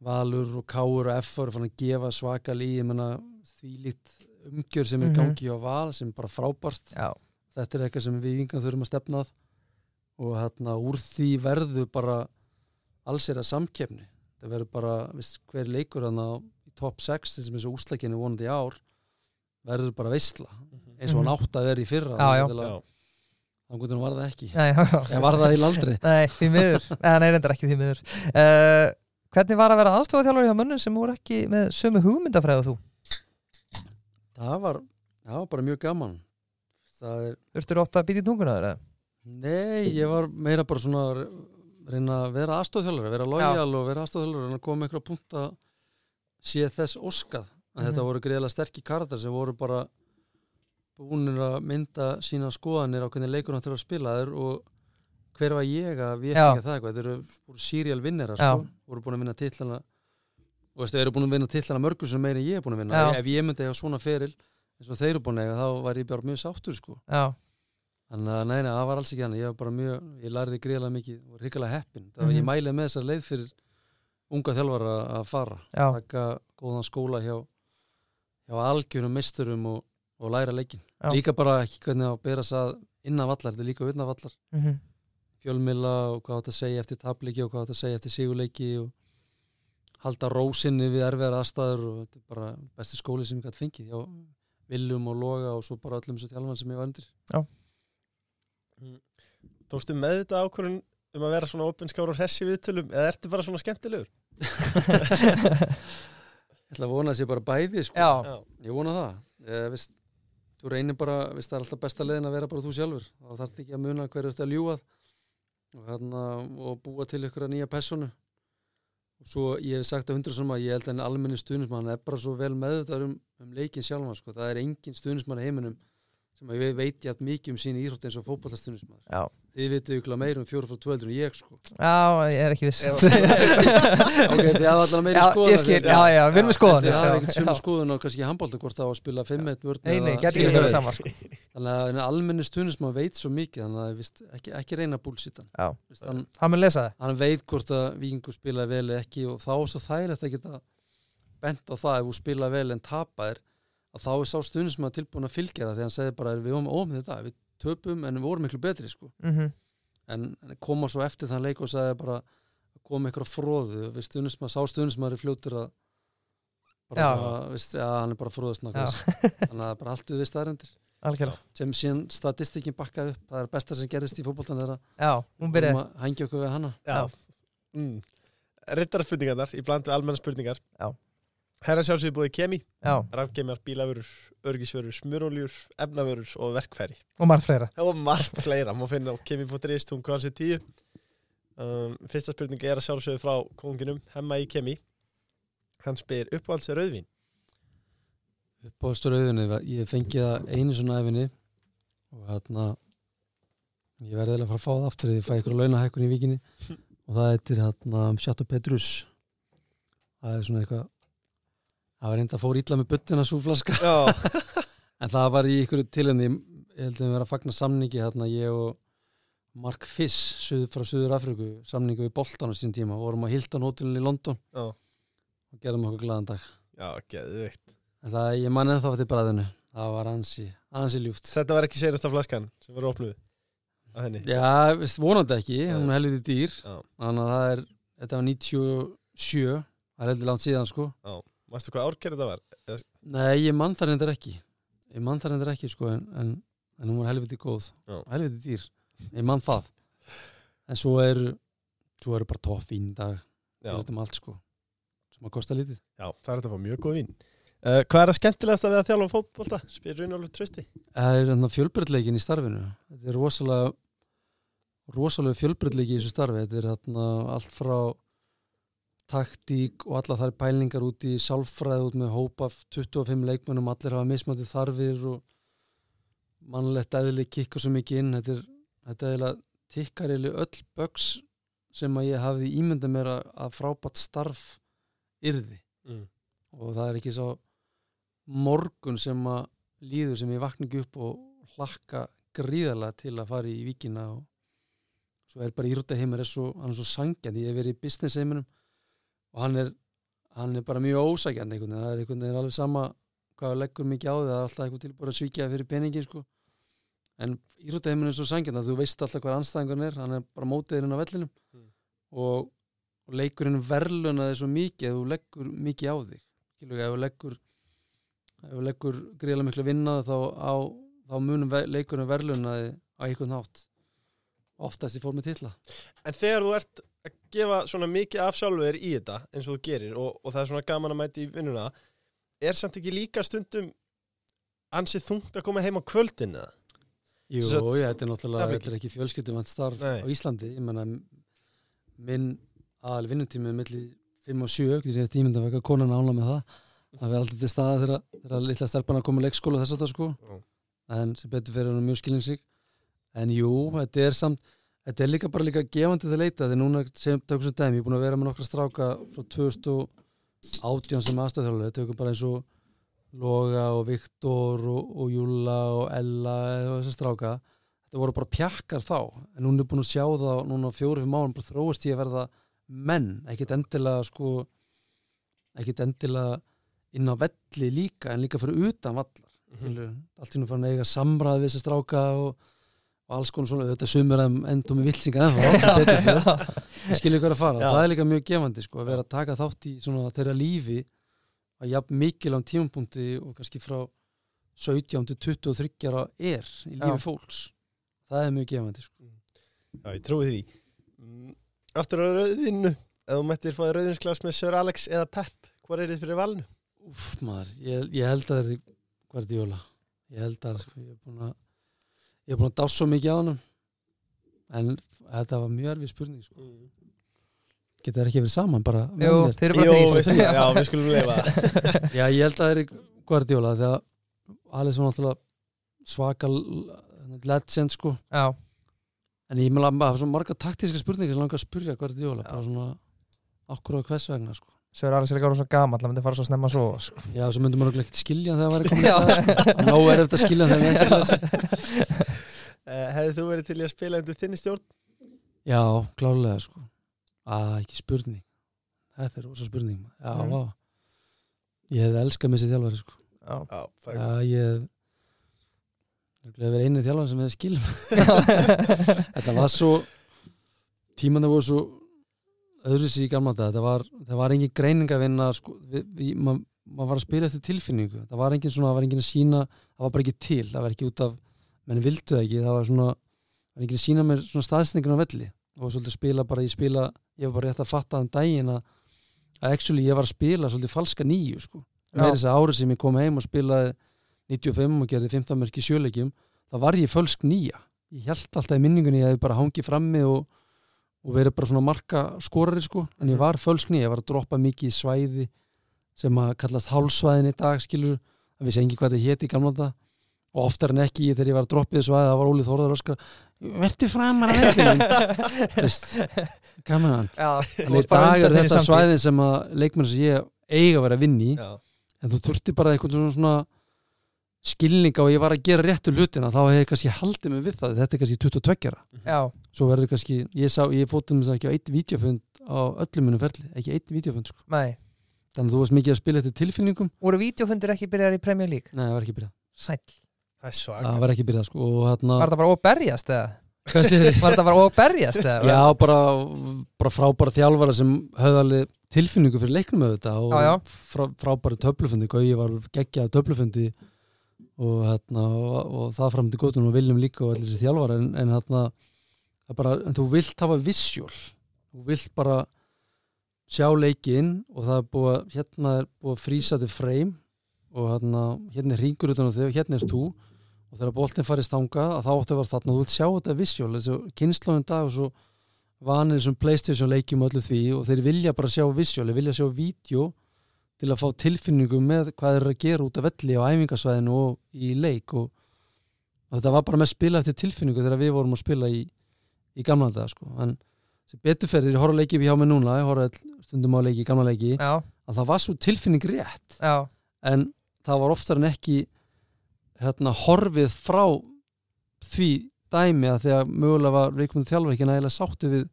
Valur og Káur og er fann að gefa svaka lí ég menna því lít umgjör sem er Mhm. í gangi á Val sem er bara frábært. Já, þetta er eitthvað sem við vingan þurfum að stefna að. Og hérna úr því verður bara alls er að samkefni það verður bara, veist, hver leikur þannig að í top 6 sem er svo úslækinu vonandi ár verður bara veistla eins og hann átt að vera í fyrra Já, já. Já, þannig að var það ekki en var það í landri Nei, því miður Eða nei, reyndar ekki því miður uh, Hvernig var að vera aðstofaþjálfur hjá mönnum sem voru ekki með sömu hugmyndafræðu og þú? það var, það var bara mjög gaman það er, Þurftur ofta að býta í tungunaður? eða? nei, ég var meira bara svona að reyna að vera aðstofþjálfur vera lojal og vera aðstofþjálfur en að koma með eitthvað punkt að sé þess óskað. Að Mhm. þetta voru greiðlega sterkir karakter sem voru bara búinir að mynda sína skoðanir á hvernig leikur hann þurfa að spila. Þér og hver var ég að við ekki það eitthvað, þeir eru serial vinnera sko, voru búin að vinna titlana og þeir eru búin að vinna titlana mörgur sem meira en ég er búin að vinna. Já. ef ég myndi eiga svona feril eins og þeir eru búin að eiga þá var ég bara mjög sáttur sko. Já, Þannig að nei, nei, það var alls ekki hann ég var bara mjög, ég lærði greiðlega mikið og var hrikalega heppin, það var Mhm. ég mælið með þessar leið fyrir unga þjálfara að fara já, taka góðan skóla hjá hjá algjörum misturum og, og læra leikin, Já. líka bara ekki hvernig að bera það innan vallar, þetta er líka utan vallar. Mhm, fjölmila og hvað að segja eftir tabliki og hvað að segja eftir sigurleiki og halda rósinni við erfiðar aðstæður og þetta er bara besti skóli sem ég gæti fengið hjá Viljum og Loga og svo bara öllum þessu þjálfan sem ég var undir Tókstu með þetta ákvörðun um að vera svona opinskára og hressi viðtölum eða ertu bara svona skemmtilegur? ég ætla að vona að sé bara bæði sko. Já, ég vona það. Ég, veist, þú reynir bara, veist, það er alltaf besta leiðin að vera bara þú sjálfur. Þá þarf ekki að muna hverju þetta ljúað og, hérna, og búa til ykkur að nýja personu og svo ég hef sagt að hundra sem að ég held að en almenni stuðnismann er bara svo vel meðvitað um, um leikin sjálfan sko. það er engin stuðnismann í heiminum sem að ég veit ég mikið um síni íþrótt eins og fótballtastuðnismann já, þið vitið ykkur meira um fjóra frá tvöldur en ég sko. já, ég er ekki viss. Ok, þið hafa allavega meiri Já, skoðan ég skil, já, já, við erum með skoðan þið hafa ekkert sömu skoðun á kannski handbólta hvort það á að spila 5-1 vörn Nei, nei, getur ekki 10-1. verið saman sko. þannig að en almenni stuðnismann veit svo mikið þannig að vist, ekki, ekki reyna búlsittan Já. hann, Hann mun lesa það. hann veit hvort að vikingur spilaði vel eða ekki og þá er að það að þá er sá stuðnismann tilbúin að fylgja það því hann segði bara við vorum ómið þetta, við töpum en við vorum miklu betri sko. mm en en koma svo eftir þann leik og sagði bara koma ykkur á fróðu við stuðnismann, sá stuðnismann er fljótur að bara, Já. svona, veist, ja, hann er bara fróðast þannig að bara allt við staðrendir Algjörlega. Sem síðan statistikin bakkaði upp. Það er besta sem gerist í hún byrjaði. að hengja okkur við hana. Já. Mm. Rittara spurningarnar í bland við almenna spurningar. Já. Herra sjálfsögðu búið kemi, Já, rafgeimjar, bílavörur, örgisvörur, smuróljur, efnavörur og verkfæri. og margt fleira Og margt fleira, má finna á kemi.is, hún sér tíu. Um, fyrsta spurning er að sjálfsögðu frá konginum, hemma í kemi. Hann spyr uppáhalds er rauðvín. upp á strauðinni ég fengi það einu svona efinni og hérna ég verði eða að fara að fá það aftur þegar ég fæ ykkur launahækkun í vikinni og það heitir hérna Chateau Petrus það er svona eitthvað það var reynda að fór illa með buttina svo flaska Já. en það var í ykkur tilhengi ég held að við verðum að fagna samningi hérna ég og Mark Fiss suð, frá Suður Afriku, samningi við Bolton á sín tíma, vorum á Hilton hótelin í London Já. og gerðum okkur glaðan dag Já, geðveikt. en það, ég man ennþá til bræðinu það var ansi, ansi ljúft Þetta var ekki seinasta flaskan sem var opnuð að henni. Já, vonandi ekki, Já. hún er helviti dýr Já. þannig að það er, þetta var 97 það er heldur langt síðan sko Mástu hvað árkerið það var? Nei, ég mann það reyndar ekki ég mann það reyndar ekki sko en, en, en hún var helviti góð Já. helviti dýr, ég mann það en svo er svo eru bara topp vín dag Já. fyrir um allt sko sem að kosta lítið Já, það er þetta að fá mjög góð vín. Uh, hvað er það skemmtilegast að við að þjálfa fótbolta? Spyr Runolfur Trösti. Það er hérna fjölbreytleikin í starfinu þetta er rosalega rosalega fjölbreytleiki í þessu starfi þetta er allt frá taktík og alla þær pælingar út í sálfræði út með hópa 25 leikmönnum, allir hafa mismandi þarfir og mannlegt eðli kikka svo mikið inn. Þetta er, þetta er eiginlega tikkar eiginlega öll bögs sem að ég hafði ímyndað mér að, að frábært starf yrði. Mm. og það er ekki svo morgun sem að líður sem ég vakna ekki upp og hlakka gríðarlega til að fara í vikina og svo er bara íróttaheimur er svo, hann er svo sangjandi, ég hef verið í business heiminum og hann er hann er bara mjög ósækjandi einhvern veginn, það er einhvern veginn alveg sama hvað það leggur mikið á því, það er alltaf eitthvað tilbúið að svíkja fyrir peningin sko. En íróttaheimur er svo sangjandi að þú veist alltaf hvað anstæðingun er, hann er bara mótiðurinn á vellinum. Mm. og, og leikurinn verðlunaði svo mikið ef þú leggur mikið á þig. Skilur, ef þú leggur leggur gríðlega miklu vinnaði þá, á, þá munum leikurinn verðlunaði á einhvern hátt. Oftast í fórmi titla. En þegar þú ert að gefa svona mikið af sjálfur í þetta eins og þú gerir og, og það er svona gaman að mæti í vinnuna. Er samt ekki líka stundum ansið þungt að koma heim á kvöldin eða? Jú, já, þetta er náttúrulega er ekki fjölskyldumvænt starf Nei. á Íslandi. Ég menna minn aðal vinnutími milli 5 og 7 því er tímynd að veka konan ána með það. Það verður alltaf til staða þegar, þegar litla stelpana koma í leikskóla þess að það sko en sem betur fyrir hann mjög skilinsig en jú, þetta er samt þetta er líka bara líka gefandi til að leita þegar núna sem tökum svo dæmi, ég er búin að vera með nokkra stráka frá 2018 sem aðstöðþjóðlega, tökum bara eins og Loga og Viktor og, og Júla og Ella og þessar stráka. Þetta voru bara pjakkar þá. En hún er búin að sjá það núna fjóri-fimm árum bara þróast í að verða menn. Ekkit endilega sko ekkit endilega inn á velli líka en líka fyrir utan vallar. Mm. allt í nú fann að eiga samræð við þessar stráka og, og alls konar svona þetta sumur að endum með vilsingar ég skilja hvað er að fara Já. það er líka mjög gefandi sko að vera að taka þátt í svona þeirra lífi að jafn mikil á tímapunkti og kannski frá 17 til 23 ára er í lífi Já. fólks það er mjög gefandi sko. Já, ég trúi því Mm, Aftur á rauðvinnu ef þú mættir fáið rauðvinsglas með Sir Alex eða Pep hvað er þið fyrir valinu? Úf, maður, ég, ég held að það er Guardiola ég held að sko, ég er búin að ég er búin að dása svo mikið á hann en þetta var mjög erfið spurning sko. geta það ekki verið saman bara Jú, þeir eru bara það, já, við skulum leifa Já, ég held að það er Guardiola því að Alisson náttúrulega svaka legend sko. Já, en ég meðal að hafa svona marga taktíska spurningar sem langar að spurja Guardiola bara svona okkur og hvers vegna sko. Svo er alveg sér ekki ára svo gamall það myndi fara svo snemma svo sko. Já, svo myndum maður ekki skilja hann þegar það væri það sko. Nó er eftir að skilja hann þegar uh, Hefði þú verið til að spila undir þinni stjórn? Já, klálega sko. Að ekki spurning. Þetta er rosa spurning já, vá. Ég hefði elskað með sér þjálfari sko. Já, Já, já, ég ég hefði verið einu þjálfari sem hefði skilum þetta var svo tíman það voru svo öðru sér í gamla dag þetta var, það var engin greining að vinna sko, maður ma var að spila eftir tilfinningu. Það var engin svona, það var engin að sína það var bara ekki til, það var ekki út af menn vildu það ekki, það var svona það engin að sína mér svona staðsningun á velli. Og svolítið spila bara, ég spila ég var bara rétt að fatta þann daginn að að actually ég var að spila svolítið falska nýju sko, Já. með þess að árið sem ég kom heim og spilaði 95 og gerði 15 mörki sjöleikjum þá var ég fölsk nýja. Ég held alltaf í minningunni að ég bara hangið frammi og, og verið bara svona marka skorari sko, en ég Mhm. var fölsk nýja ég var að droppa mikið í svæði sem að kallast hálsvæðin í dag skilur, það vissi engi hvað það héti í gamla þetta og oftar en ekki þegar ég var að í þessu svæði það var Óli Þórðar öskar verði framar að hann. Já, en í dag er þetta svæðin sem að leikmenn sem ég eiga að vera að vinni Já, en þú þurfti bara eitthvað svona, svona skilninga og ég var að gera réttu hlutina þá hefði ég kannski haldið mig við það. Þetta er kannski 22 ára. Já, svo verður kannski, ég sá, ég þess að ekki á eitt vídeofund á öllum minnum ferli ekki eitt vídeofund sko, nei. Þannig að þú varst mikið að spila eftir tilfinningum. Voru vídeofundir ekki byrjar í Premier League? nei, það var ekki byrjað, Sæll það er svag það var ekki byrjað sko og hérna, Var þetta bara óberjast eða? hvað séð þið? Var þetta bara óberjast eða? Já, bara, bara frábæra þjálfara sem höfðu alveg tilfinningu fyrir leiknum auðvitað og Já, já. Frá, frábæra töflufundi, Gauji var geggjað töflufundi og, hérna, og, og það fram til góðun og viljum líka og allir þessi þjálfara en, en, hérna, það bara, en þú vilt hafa vissjól þú vilt bara sjá leikinn og það er búið að hérna er búið að frísa þig freim og hérna, hérna er ringur utan á þig og hérna er þú og þegar boltinn farið stangað að þá áttu að vera þarna. Og þú vilt sjá þetta vissjól þessu kynnslóðin dag og svo vanir þessum Playstation leikjum og öllu því og þeir vilja bara sjá vissjól, þeir vilja sjá vídeo til að fá tilfinningu með hvað þeir eru að gera út af velli á æfingasvæðinu og í leik. Og, og þetta var bara með spila eftir tilfinningu þegar við vorum að spila í, í gamla dag sko. en beturferðir, ég horf að leiki við hjá mig núna ég horf að stundum á leiki, gamla leiki Já, að það var svo tilfinning rétt. Já, en það var oftar en ekki hérna, horfið frá því dæmi að þegar mögulega var reikmundið þjálfur ekki nægilega sáttu við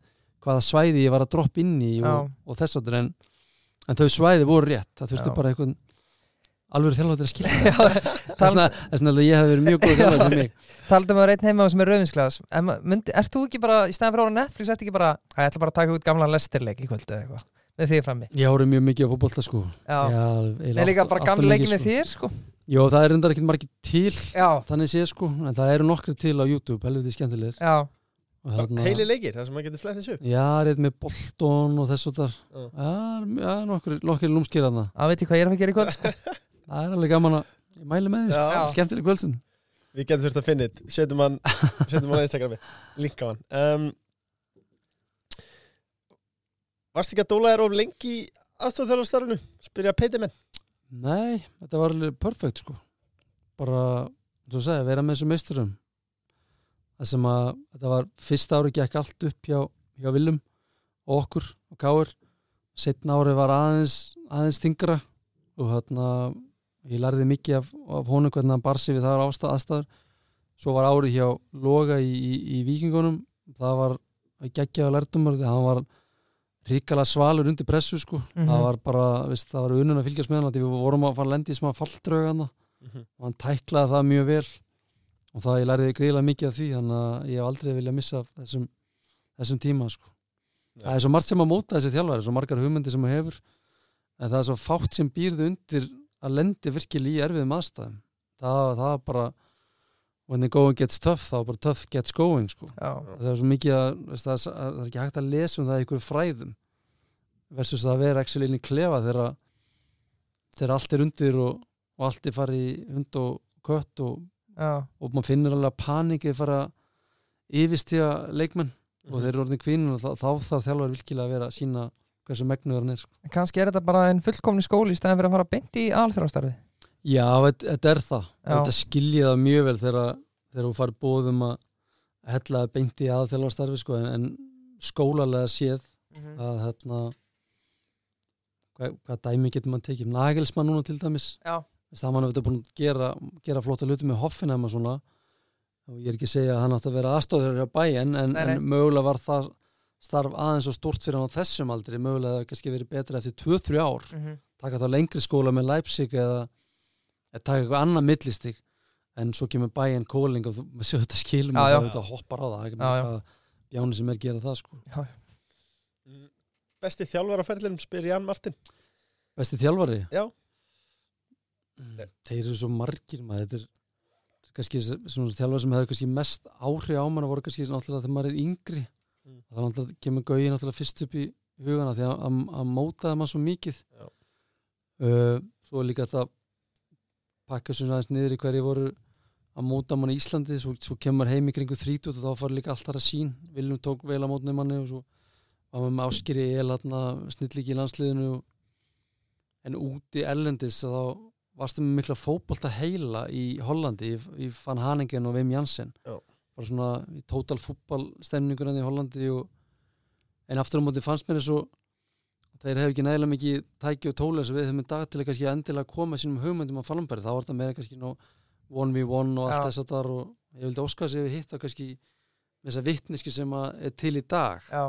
hvaða svæði ég var að droppa inn í og, og þess áttur en, en þau svæði voru rétt það þurfti bara eitthvað alveg þjálfur til að skilja. Já. þess vegna að ég hef verið mjög góð þjálfur til mig. Taldum við einn heima sem er rauðinsglas Ert þú ekki bara, í stæðan fyrir ára Netflix Ert ekki bara, "Æ, ég ætla bara að taka út gamla lestirleik í kvöld eða eitthvað? Með því frammi. Ég horfði mjög mikið á fótbolta sko. Nei, líka bara gamla leikin með þér sko Jó, það er reyndar ekkert margir til Já, þannig sé sko, en það eru nokkri til á YouTube helviti skemmtilegir. Já, Og þarna- Heili leikir, það sem maður getur flett þessu Já, reynd með Bolton og þess og þar. Já. Já, nokkur, nokkur lúmskir að það það veit ég hvað ég er að gera í kvöld sko. Það er alveg gaman að ég mæli með því sko. Já. Skemmtileg kvöldsun Við getum þurft að finna þetta Setjum hann Setjum hann á Instagrami. Linka hann. Um, Varst ekki að dóla þér of lengi í aðstofþjálfarstarfinu? Spyrja Peiti menn Nei, þetta var alveg perfekt sko. Bara, að segja, vera með þessum meisturum. Það sem að þetta var fyrsta ári gekk allt upp hjá, hjá Willum og okkur og Káur setna ári var aðeins aðeins þingra og þarna ég lærði mikið af, af honum hvernig hann bar sig við það ástæð aðstæður. Svo var ári hjá Loga í, í, í Víkingunum. Það var geggjaða lærdumar því að hann var ríkala svalur undir pressu sko Mhm. það var bara, veist, það var unun að fylgjast með hann við vorum að fara að lendi í smá falldraug hann Mhm. og hann tæklaði það mjög vel og það ég læriði greiðlega mikið af því þannig að ég hef aldrei viljað missa þessum, þessum tíma sko. það er svo margt sem að móta þessi þjálfari svo margar hugmyndi sem hann hefur en það er svo fátt sem býrðu undir að lendi virkilega í erfiðum aðstæðum það, það er bara when the going gets tough þá bara tough gets going sko. Það er svo mikið að það, er, ekki hægt að lesa um það í einhverju fræðum versus að vera inn í klefa þegar þegar allt er undir og, og allt er farið hund og kött og, og maður finnur alveg að panikið fara yfirstíða leikmenn Mhm. og þeir eru orðin kvínin og þá, þá þarf þjálfar virkilega að vera að sína hversu megnuður hann er sko. En kannski er þetta bara en fullkomni skóli í stæðan fyrir að fara beint í alþjóðastarfi Já, þetta, er það. Já. þetta skiljið það mjög vel þegar, þegar þú farið bóðum að hella það beint í aðþjálfarstarfi sko, en, en skólalega séð að hérna hvað, hvað dæmi getur maður tekið? Nagelsmann núna til dæmis. Já. Þess að hann hefur búin að gera, gera flotta hluti með Hoffenheim og svona. Og ég er ekki að segja að hann átti að vera aðstofður hjá bæinn en, en mögulega var það starf aðeins og stort fyrir hann á þessum aldri. Mögulega það hefði kannski verið betra eftir 2-3 ár. Mhm. taka þá lengri skóla með Leipzig eða, eða taka eitthvað annað millistig en svo kemur bæinn kóling og þú séu þetta skilum Já, og já. það auðvitað hoppar á það það er ekki Já, já. hvað bjáni sem er gera það sko. Mm. Besti þjálfar á ferðlinum spyr Jan Martin Besti þjálfari? Já. Mm, Þeir eru svo margir maður, þetta er kannski svona þjálfari sem hefur kannski mest áhrif á mann voru kannski náttúrulega þegar maður er yngri Mm. þá náttúrulega kemur Gauji náttúrulega fyrst upp í hugana því að, að, að mótaði maður svo mikið Já. uh, svo er líka þetta pakka sem aðeins niður í hverju voru að móta mann í Íslandi svo, svo kemur heim í kringu 30 og þá fara líka allt þar að sín Viljum tók vel að mótni manni og svo var maður með áskýri el snillíki í landsliðinu en úti ellendis að þá varstu með mikla fótbolta heila í Hollandi í, í Van Haningen og Wim Jansen Já. bara svona í total fútballstemningur hann í Hollandi og, en aftur á móti fannst mér og þeir hefur ekki nægilega mikið tæki og tóla og við höfum í dag til að kannski endilega koma sínum hugmyndum á Fallenberg, þá var þetta meira kannski ná 1v1 og allt þess að þar og ég vildi óska þess að við hitta kannski þessa vittneski sem er til í dag. Já,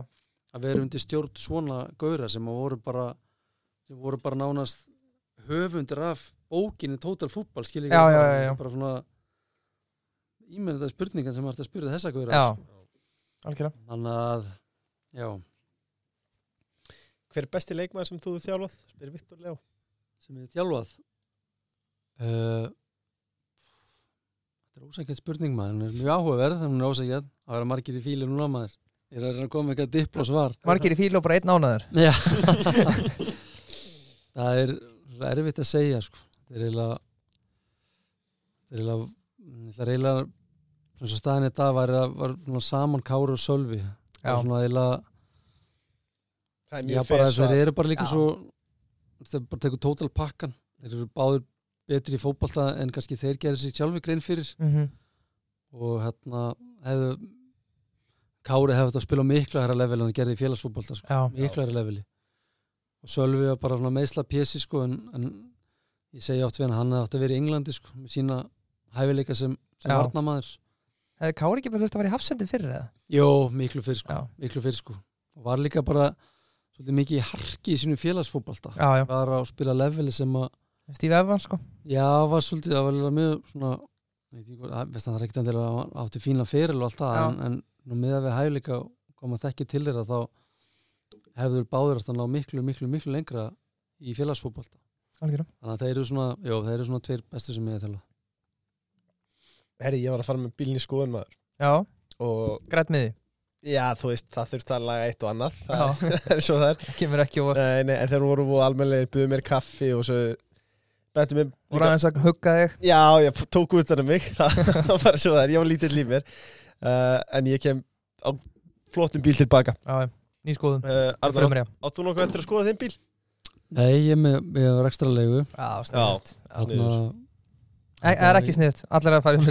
að vera undir stjórn svona gauðra sem voru bara sem voru bara nánast höfundir af bókinni Total Football skilja já. bara svona ímennið þetta spurningan sem var að spyrja þessa gauðra algjörlega. Þannig að já, Hver er besti leikmaður sem þú hefur þjálfað? Spyr Viktor Leó. Sem er þjálfað? Uh, þetta er ósækjað spurning maður. Hún er mjög áhugaverð, þannig er ósækjað það vera margir í fíli núna maður. Ég er að að koma eitthvað dipp og svar. Margir í fíl og bara einn ánaður Það er erfitt að segja sko. Það er eiginlega Það er eiginlega Það er eiginlega staðin í dag var, var svona saman Káru og Sölvi. Það er svona eiginlega Það er mjög að þeir eru bara líka Já. svo þeir bara tekur total pakkan þeir eru báður betri í fótbolta en kannski þeir gerir sér sjálfi grein fyrir. Mhm, og hérna hefðu Kári hefði þetta að spila mikla hæra level en hann gerði í félagsfótbolta sko. mikla hæra leveli. Og Sölvi var bara meðsla pjessi sko, en, en ég segi átt við hann hann hefði átt að vera í Englandi sko, með sína hæfileika sem, sem Já. varnamaður hefði Kári ekki bara þurft að vera í hafsendi fyrir eða? Jó, miklu fyrir sko, Já, miklu fyrir sko. Og var líka bara svolítið mikið í harki í sínu félagsfótbolta. Já, já, var að spila leveli sem að Steve Evans sko. Já, var svolítið, það var mjög svona veit ekki hvað, það- er ekkert endilega að hann átti fína feril og allt það en, en nú með að við hæfileika koma þekki til þeirra þá hefur báður að ná miklu, miklu, miklu lengra í félagsfótbolta. Algjörlega. Þannig að þeir eru svona, já, þeir eru svona tveir bestu sem ég þjálfað Herri, ég var að fara með bílni skoðun maður. Já, og grætt miði já, þú veist, það þurfti að laga eitt og annað. Það er svo það er. Kemur ekki óvart. Nei, nei, en þeir voru voru almennilegir, buðu mér kaffi og svo bentum mér Voru aðeins að hugga þig? Já, ég tók út af mig. Það var bara svo það er, ég var lítið líf mér. Uh, en ég kem á flottum bíl tilbaka. Já, ný skoðun. Uh, Arnar, Frumri áttu nokkuð eftir að skoða þinn bíl? Nei, ég er með, ég er ekstra leigu Já, Þarna, Það er ekki sniðut, allir að fara um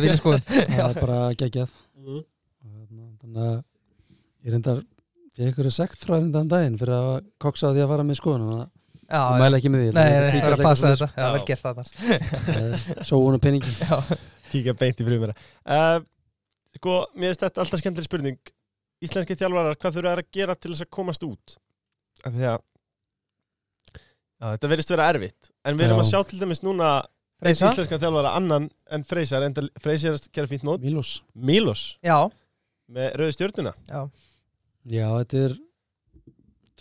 það ég reyndar ég ykkur sekt frá reyndan daginn fyrir að koksa á því að fara með skoðun þannig að Já, ég já. mæla ekki með því Nei, það er að passa þetta. Já, vel gert það svo hún og penningi Já, Kíkja beint í frumera uh, Sko, mér finnst þetta alltaf skemmtileg spurning. Íslenski þjálfarar, hvað þurfa að gera til þess að komast út? Af því að Já, þetta verðist vera erfitt. En við erum að sjá til dæmis núna Freysa? íslenska þjálfara annan en Freysar Freysar er að gera fínt mót. Mílos Milos? Já, með rauði stjórnuna já, Já, þetta er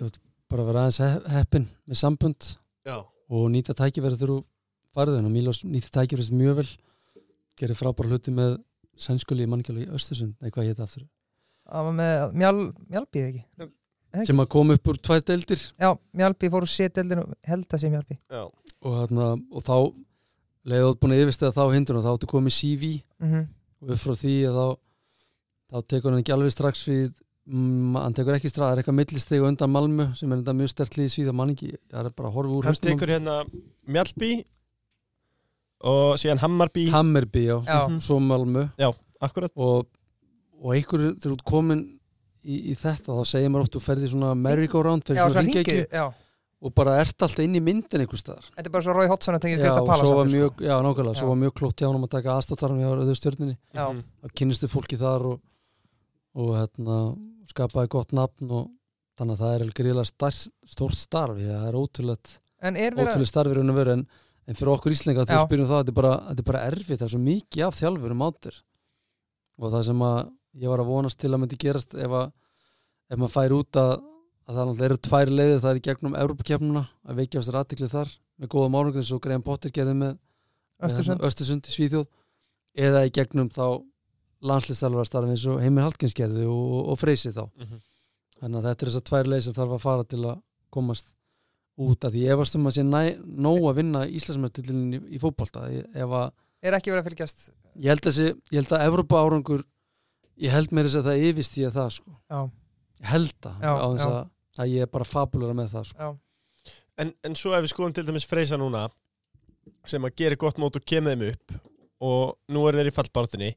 veist, bara að vera aðeins he- heppin með sambund Já. og nýta tækifæri þú farið en Mílos nýta tækifæri mjög vel gerir frábæra hluti með sænskuli í manngjálu í Östersund. Nei, hvað hétt aftur? Það var með mjál, Mjálbíð ekki? Sem að koma upp úr tvær deildir. Já, Mjálbíð fór úr sételdin og held að sé Mjálbíð Já. Og, þarna, og þá leiði þú búin að yfirstæða þá hindrun og þá áttu komið CV mhm, og upp frá því að þá þá tekur hann ekki alveg strax við mm, hann tekur ekki strax, það er eitthvað millisteg undan Malmö sem er þetta mjög sterkt lið svíð að mann ekki, það er bara að horfa úr Hann á- tekur hérna Mjallby og síðan Hammarby Hammerby já, Já. Mhm. svo Malmö Akkurat og, og einhver þegar þú komin í, í þetta þá segir maður oft þú ferði svona merry-go-round Já, ferði svo svona já og bara ert alltaf inn í myndin einhver staðar Þetta er bara svo Rói Hotsson að tengja já, aftur, mjög, sko. já, nákvæmlega, Já. svo var mjög klótt hjá hann að taka aðstáttarinn við áraðu stjörninni Já. Mhm. þá kynnistu fólki þar og, og hérna, skapaði gott nafn og þannig að það er star- stórt starfi, það er En ótrúlega starfi raun og veru en, en fyrir okkur Já. við spyrjum það, þetta er er bara erfitt það er svo mikið af þjálfurum áttir og það sem að ég var að vonast til að myndi gerast ef að ef maður fær út að, að það eru tvær leiðir það er í gegnum Európa-kefnuna að veikja á sér aðtikli þar með góða málungur eins og Graham Potter gerði með Östersund Östersund Svíþjóð eða í gegnum þá landslistælvarstarfi eins og Heimir Hallgjens gerði og, og Freysi þá. Mhm. þannig að þetta er þessar tvær leið sem þarf að fara til að komast út af því. Ég efast um að sé næ, nóg að vinna Íslandsmestillin í, í fótbolta ég, ef að, Er ekki verið að fylgjast? Ég held að þessi, ég held að Evrópa árangur ég held mér þess að það yfist því að það sko. Já, ég held það Já, þess að, að ég er bara fabulera með það sko. já, en, en svo ef við skoðum til dæmis Freysa núna sem að gera gott mót og kemur þeim upp og nú er þeir í fallbártunni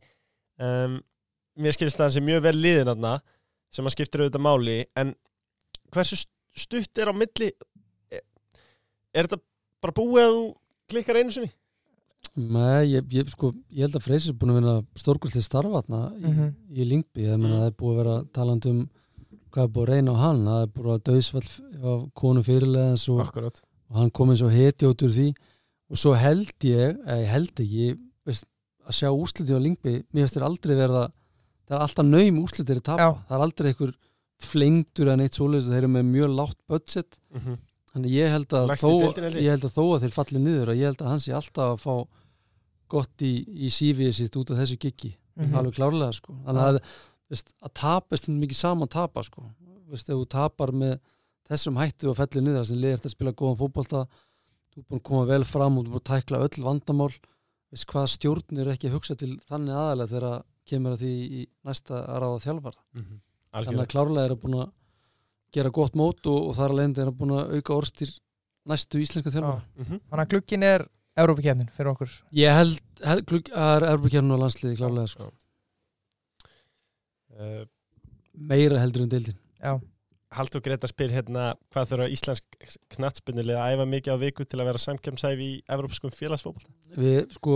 um, mér skilst það að það sé mjög vel liðin aðna sem að skiptir auðvitað máli en hversu st- stutt er á milli er, er þetta bara búið að þú klikkar einu sinni? Nei, ég, ég, sko, ég held að Freysi er búin að vinna stórkvöldslega starfatna í, Mhm. í Lingby, ég meina Mhm. það er búið að vera talandi um hvað er búið að reyna á hann það er búið að döðsvall af konu fyrirleðans og, og hann kom eins og heti út úr því og svo held ég, eða ég held ekki að sjá úsliti á Lingby mér finnst þér aldrei vera það er alltaf naum úsliti að tapa, Já. það er aldrei einhver flengtur en eitt svoleiðis þeir eru með mjög látt budget mm -hmm. Þannig ég held þó, ég. held að þó að þeir falli niður að ég held að hann sé alltaf að fá gott í, í sífið sitt út af þessu giggi, Mhm. alveg klárlega sko. þannig að, veist, að tapa er stundum mikið saman tapa sko. veist, ef þú tapar með þessum hættu og fellir niður sem liðir að spila góðan fótbolta þú er búin að koma vel fram og þú er búin að tækla öll vandamál veist, hvaða stjórnir er ekki að hugsa til þannig aðalega þegar að kemur að því í næsta að ráða þjálfara. Þannig Algjörlega. að klárlega er að búin að gera gott mót og, og þar alveg er að búin að auka orðstýr næstu íslenska þjálfara. Mm -hmm. Þannig að glukkin er Európa-kefnin fyrir okkur. Ég held, held að er erbukjarnu á landsliði klárlega sko. uh, meira heldur en deildin. Já, Haldur Greta spyr hérna hvað þurfa íslensk knattspinnulega að æfa mikið á viku til að vera samkjömsæfi í evrópskum félagsfókbalta við sko,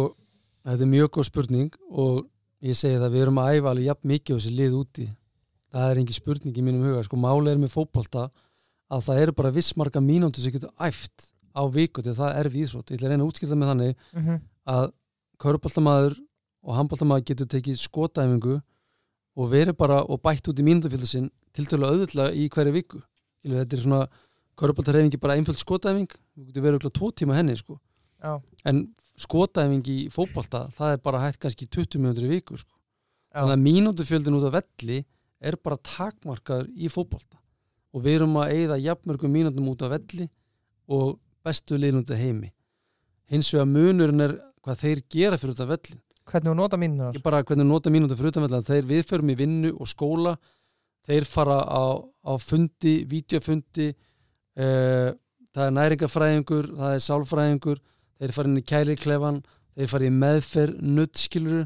þetta er mjög góð spurning og ég segi það, við erum að æfa alveg jafn mikið á þessi lið úti. Það er engin spurning í mínum huga sko, máli er með fótbolta að það eru bara vissmarka mínútur sem getur æft á viku til það er viðsvot ég ætla að reyna að útskýrta með þannig mm að kauruboltamaður og handboltamaður getur tekið skotæfingu og verið bara og bætt út í mínútufylgðu sinn til dælu auðvitað í hverju viku. Þetta er svona, kauruboltarhefingi bara einföld skotæfing, þú getur verið okkur tvo tíma henni sko, já, en skotæfing í fótbolta, það er bara hægt kannski 20 mínútur í viku sko. þannig að mínútufjöldin út af velli er bara takmarkaður í fótbolta. Og við erum að eigða jafnmörgum mínútum út af velli og bestu liðnúti heimi. Hins vegar munurinn er hvað þeir gera fyrir út af vellin Hvernig þú nota bara hvernig nota mínúti fyrir utan vellin þeir viðförum í vinnu og skóla þeir fara á, á fundi videofundi uh, það er næringafræðingur það er sálfræðingur þeir fara inn í kæliklefan þeir fara í meðferð, nuttskilur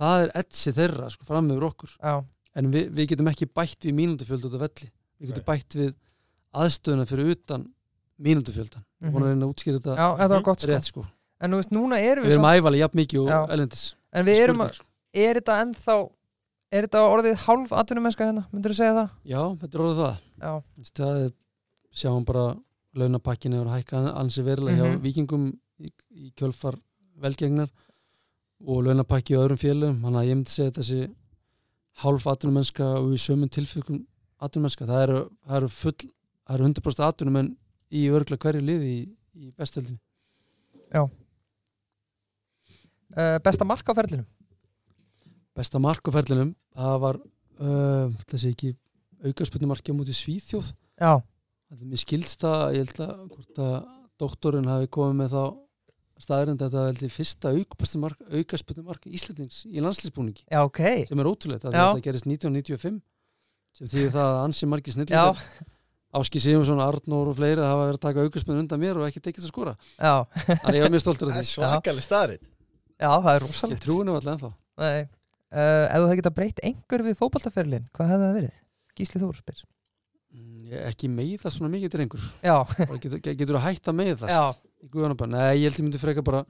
það er etsi þeirra sko, fram með okkur. Já, en við, við getum ekki bætt við mínútufjöld út af velli. Við getum bætt við aðstöðuna fyrir utan mínútufjöldan mm. -hmm. reyna að útskýra þetta já, þetta var gott sko. rétt sko. En þú veist, núna erum við við, erum samt, ævalega jafn mikið og elendis En við erum að, sko. er þetta ennþá Er þetta orðið hálf atvinnumennska hérna, myndir þú segja það? já, þetta er orðið það. Já, það sjáum bara launapakkin er að hækka ansi verulega hjá Mhm. vikingum í, í kjölfar velgegnar og launapakki á öðrum félögum. Þannig að ég myndi segja þessi hálf atvinnumennska og í sömum tilfylgum atvinnumennska, það eru, það eru full það eru 100% atvinnumenn í örgla hverju liði í, í bestöldinni uh, besta mark á ferlinum besta mark á ferlinum það var uh, þessi ekki aukarspunnumarki á múti Svíþjóð. Já, Það er mér skilst það, ég held að hvort að doktorinn hafi komið með þá staðrind að þetta veldi fyrsta aukaspötumark aukaspötumark Íslandings í landslýsbúningi Já, ok. Sem er ótrúlegt að Já. þetta gerist 1995 sem þýðir það að ansi margir Já, snillingar Áski Sigurðsson, Arnór og fleiri hafa verið að taka aukaspötun undan mér og ekki tekið að skora. Já, Þannig ég var mjög stoltur af Það er því svakalig staðrið já, það er Ég rosalegt trúi nú alltaf ennþá. Nei, uh, ef þú hefði getað breytt einhver við fótballtaferlin, hvað hefði það verið? Gísli Þór spyr. Mm, ekki meiða svona mikið Já, Bara getur, getur að hætta það guðanabæn Nei, ég held ég myndi freka bara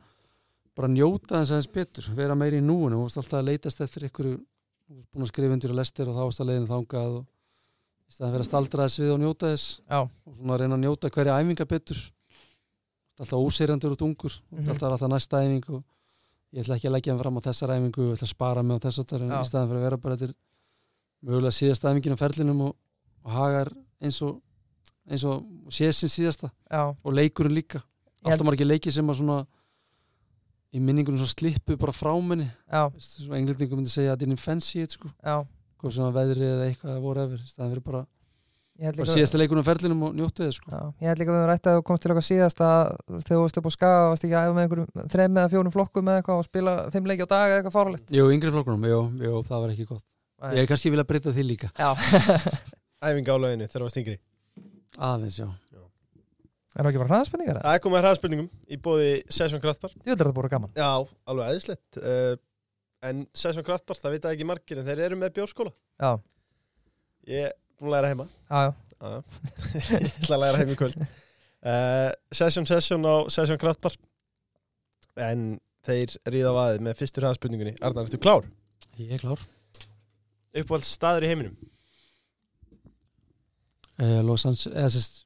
bara njóta þess aðeins betur vera meiri í núinu, þú varst alltaf að leitast eftir ykkur, þú varst búin að skrifa undir að lestir og þá varst að leiðin þangað og í staðan fyrir að staldra þess við og njóta þess já, og svona að reyna að njóta hverja æfinga betur. Alltaf óseirjandur og dungur Mhm. ert alltaf alltaf næsta æfing og ég ætla ekki að leggja hann fram á þessar æfingu og ætla að spara mig á þess að en Já. í staðan fyrir að vera bara þetta mögulega síðasta æfingin á ferlinum og, og hagar eins og eins og sin síðasta. Já, og leikurinn líka. Ég alltaf margir leiki sem að svona í minningunum svo slippu bara frá svo englendingum myndi segja að þetta er fancy it, sko, já. Hvað sem að veðrið eða eitthvað voru efir, staðan fyrir bara, Líka, síðasta leikunum á ferlinum og njóttu þið sko. já, ég held líka við höfum rætt að þú komst til okkar síðast að þegar þú varst upp á skaga varst ekki að æfa með einhverjum þreim eða fjónum flokkum eða eitthvað og spila fimm leiki á dag eða eitthvað fáralegt Jú, yngri flokkunum, jú, jú, það var ekki gott. Ég er kannski vilja breyta því líka. Já, Æfinga á löginu þegar það var stingri aðeins, já, er það ekki bara hraðspenningar? Það er komið að hraðspurningum í bóði Já, það Já, búin að læra heima. Já, já, Já, já. Ég ætla að læra heim í kvöld. Uh, Session Session á Session Kraftbar. En þeir ríða á aðið með fyrstur hraðspurningunni. Arnar, ertu klár? ég er klár. Uppáhalds staður í heiminum? Eh, Los Angeles, eða sérst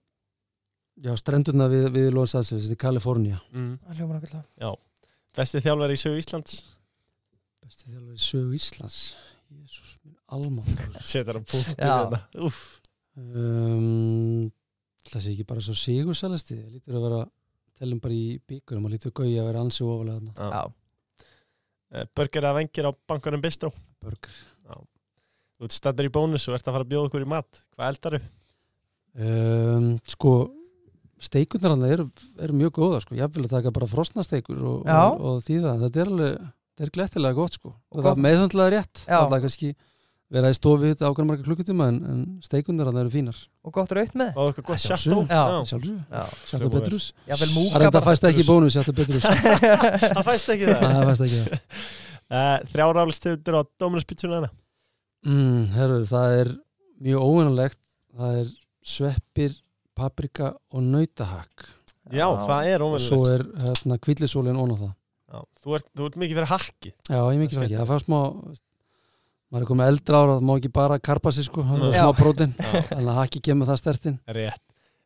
já, strendurna við, við Los Angeles þetta er Kalifornía, mm. það hljóma nákvæmlega Besti þjálfari í sögu Íslands? Besti þjálfur í sögu Íslands? Jésús almáttur Setar Já. hérna. Úff. um, það sé ekki bara svo sigursælasti það lítur að vera telum bara í byggurum og lítur gauði að vera ansi ofalega Eh, Burger að vengir á bankanum Bistró burger. Þú ert stættur í bónus og ert að fara að bjóða okkur í mat. Hvað eldaru? um, sko steikunar hann eru, eru mjög góða sko. ég vil að taka bara frosna steikur og, og, og þýða, þetta er alveg þetta er glettilega gott sko. Og, gott- það er meðhundlega rétt. Já. það er kannski vera í stofi þetta ákveðan marga klukkutíma en, en steikunar hann eru fínar. Og gott raut með. Og eitthvað gott Að sjáttu betrus það fæst ekki bónus, sjáttu betrus Það fæst ekki það. Það fæst ekki það. Uh, Þrjár álistegundir á hana mm, herru, það er mjög óvinnulegt það er sveppir, paprika og nautahakk Já, það er og svo er hérna, kvillisólin ón á það. Já, þú, ert, þú ert mikið fyrir hakki. Já, ég mikið fyrir ekki, það fannst smá maður er komið eldra ára, það má ekki bara karpa sig sko, það er smá prótin Já, þannig að hakki kemur það stertinn. Rétt.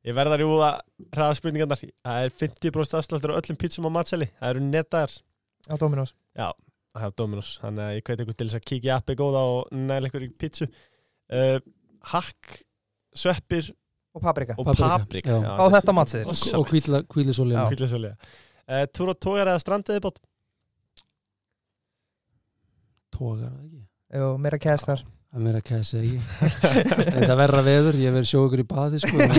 Ég verða að rjúða hraðspurningarnar Það er 50% afsláttur á öllum pizzum á matseli. Það eru nettaðar á Dominos. Já, það er Dominos. Þannig að ég hveit ykkur til þess að kíkja appi góða og næla ykkur í pizzu. Uh, Hakk, sveppir og paprika. og Paprika, já. Á þetta matseðil. og, og. Kvillisólega uh, Túr og tógar eða strandiði bótt tógar það ekki Jú, meira kæst þar. Það er meira kæsi ekki. Þetta er verra veður, ég verið sjókur í baði sko, að-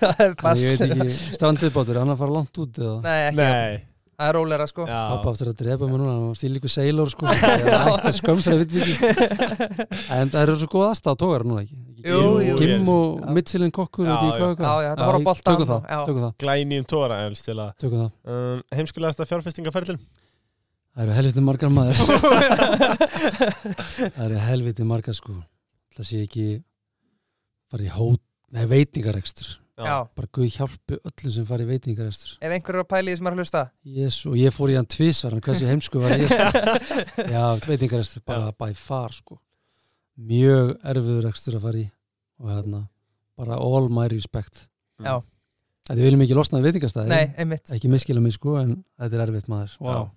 Það er þannig ég veit ekki, strandið bátur hann að fara langt út eða? Nei, ekki. Nei. Það er róleira sko. Pappa áttur að drepa mig núna, hann var stíl ykkur seilor sko, það er fyrir að ekki. En það eru svo góð aðstæða tógar núna ekki, yes. og. Michelin kokkur þetta var á ég- boltann tökum það, það, glænýjum tóra til að tökum það eru helviti margar maður. Það eru helviti margar sko. Það sé ekki fara í hót, nei veitingarekstur. Já, bara Guð hjálpi öllum sem fara í veitingarekstur. Ef einhver er að pæli því sem er að hlusta. Jésu, og ég fór í hann tvisvar en hversu heimsku var ég sko. Já, veitingarekstur, bara by far sko. Mjög erfiður rekstur að fara í og hérna, bara all my respect. Já, Þetta viljum ekki losna í veitingastæði nei, einmitt. Ekki miskila mig sko, en þetta er erfitt maður. Wow.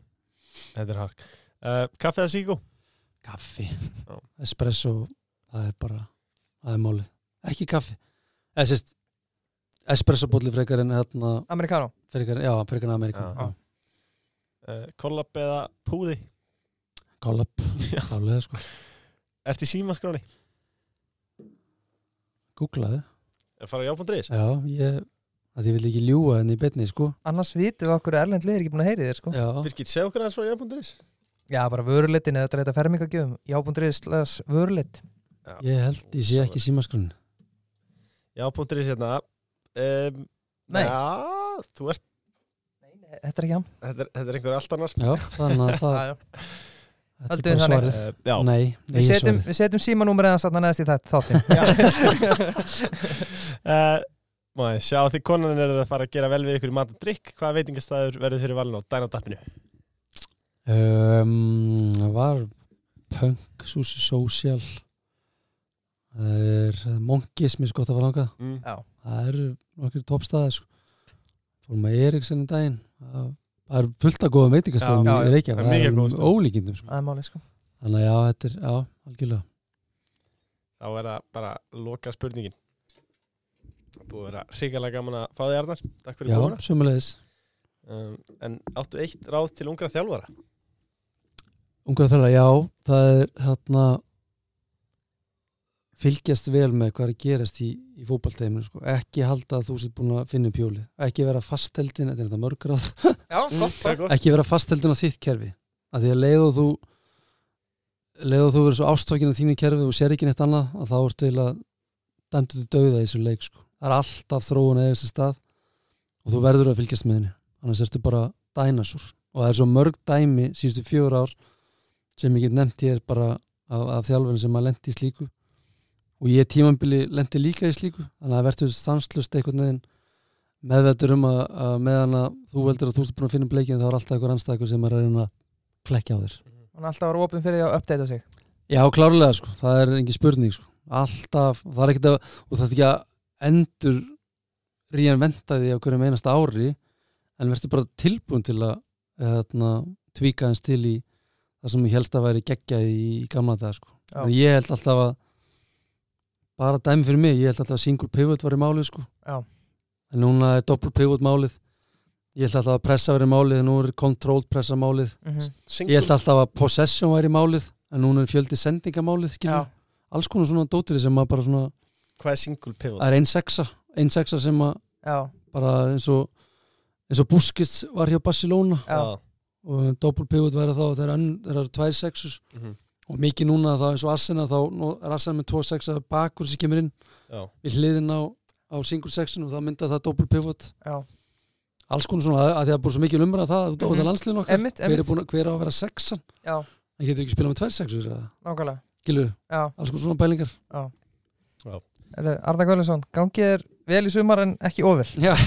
Þetta er hark uh, Kaffe eða síkó? Kaffi, Já. espresso það er bara, það er málið ekki kaffi, eða sérst espresso bóli frekar en hérna, Amerikano frekar, já, frekar en Amerika Já. já. Uh, kollab eða púði? Collab, klálega sko Ert í símaskráni? googlaði, Er fara á jábúndriðis? já, ég að ég vil ekki ljúga henni í betni sko. Annars vitum við okkur erlend lið er ekki búin að heyri þér sko. Já, Birgit, segja okkur aðeins frá jábúnduris Já, bara vörulitin eða þetta þetta fermingagjöfum. Jábúndriðis slags vörulit ég held ég sé ekki símaskrun Jábúnduris hérna um, Nei. Já, þú ert Þetta er ekki hann. Þetta er, þetta er einhver allt annar. Já, þannig að það Já, já. þetta Höldum er við bara þannig. svarið. Uh, Já, Nei, nei, Við setjum, svarið. við setjum símanúmer eða satt neðast í þetta þáttin uh, Máði, sjá því konan er að fara að gera vel við ykkur í mat og drikk Hvaða veitingastæður verður fyrir valin á á um, Það var Punk, Susi Social. Það er Monkis, mér svo gott að fara langað mm. Já, Það eru nokkur toppstæði sko. Fórum að Eriksen í daginn. Það er fullt af góðum veitingastæðum það er Það er um ólíkindum sko. það er máli sko. Þannig að já, þetta er, já, algjörlega. Þá er það bara loka spurningin Búið að vera hrigalega gaman að fá þig Arnar. Takk fyrir Já, komuna. sömulegis um, En áttu eitt ráð til ungra þjálfara? Ungar þeirra, já, það er hérna fylgjast vel með hvað er að gerast í, í fótballteiminu, sko. ekki halda að þú sétt búin að finna upp hjólið, ekki vera fasteldin þetta er þetta mörgráð, Já, er gott. ekki vera fasteldin á þitt kerfi, að því að leið og þú leið og þú verður svo ástfækin á þínu kerfi og sér ekki neitt annað að þá ertu eiginlega dæmdu til dauða í þessu leik, sko. Það er alltaf þróun eða þessi stað og þú verður að fylgjast með henni, annars ertu bara dænasúr. Og það er svo mörg dæmi síðustu fjögur ár sem ég get nefnt hér bara af, af þjálfurinn sem að lendi í slíku. Og ég tímambili lendi líka í slíku þannig að það verður stanslust einhvern veginn meðveldur um að, að meðan að þú veldur að þú ert búin að finna bleikin þá er alltaf einhver anstæður sem er að klekja á þér. Er alltaf að vera opinn fyrir því að uppdata sig. Já, klárlega sko, það er engin spurning sko. alltaf, það er ekkert að og það er ekki að endur ríðan venda því á hverjum einasta ári en verður bara tilbúin til að hérna, tvíka hans til í það sem ég helst að væri geggjað í, í gamla dag sko. En ég held alltaf að bara dæmi fyrir mig, ég held alltaf að single pivot var í málið sko. Já. en núna er double pivot málið ég held alltaf að pressa verið málið en nú er controlled pressa málið Mhm. ég held alltaf að possession væri málið en núna er fjöldi sendingamálið alls konar svona dótiri sem að bara svona Hvað er single pivot? það er ein sexa, ein sexa sem að já, bara eins og eins og Busquets var hjá Barcelona. Já, og double pivot væri þá það eru tvær sexus Mhm. og mikið núna þá eins og Arsenal þá er Arsenal með tvo sexa bakur sem kemur inn. Já. við hliðin á, á single sexun og það myndar það double pivot. Já. Alls konar svona að, að því að búið svo mikið umræða það út á Mhm. það landsliðin okkar. Emmitt, hver, er að- hver á að vera sexan? Já, en getur ekki spilað með tvær nákvæmlega. Gilur, Já, alls konar svona bælingar Heyrðu, Arna Guðlinsson, gangið er vel í sumar en ekki ofur Já.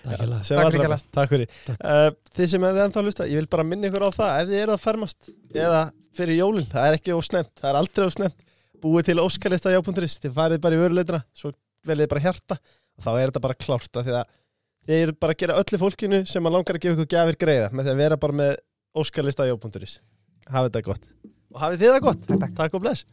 Takk fyrir Takk. uh, Þið sem er ennþá að lusta, ég vil bara minna ykkur á það ef þið eru að fermast eða fyrir jólin það er ekki ósnemt, það er aldrei ósnemt búið til óskalista jápunturis þið farið bara í vöruleitina, svo veljið bara hjarta og þá er þetta bara klárt af því að þið eru bara að gera öllu fólkinu sem að langar að gefa ykkur gjafir greiða með því að vera bara með óskalista jápunturis hafið þetta gott. Og hafið þið það gott, Takk, takk. takk og bless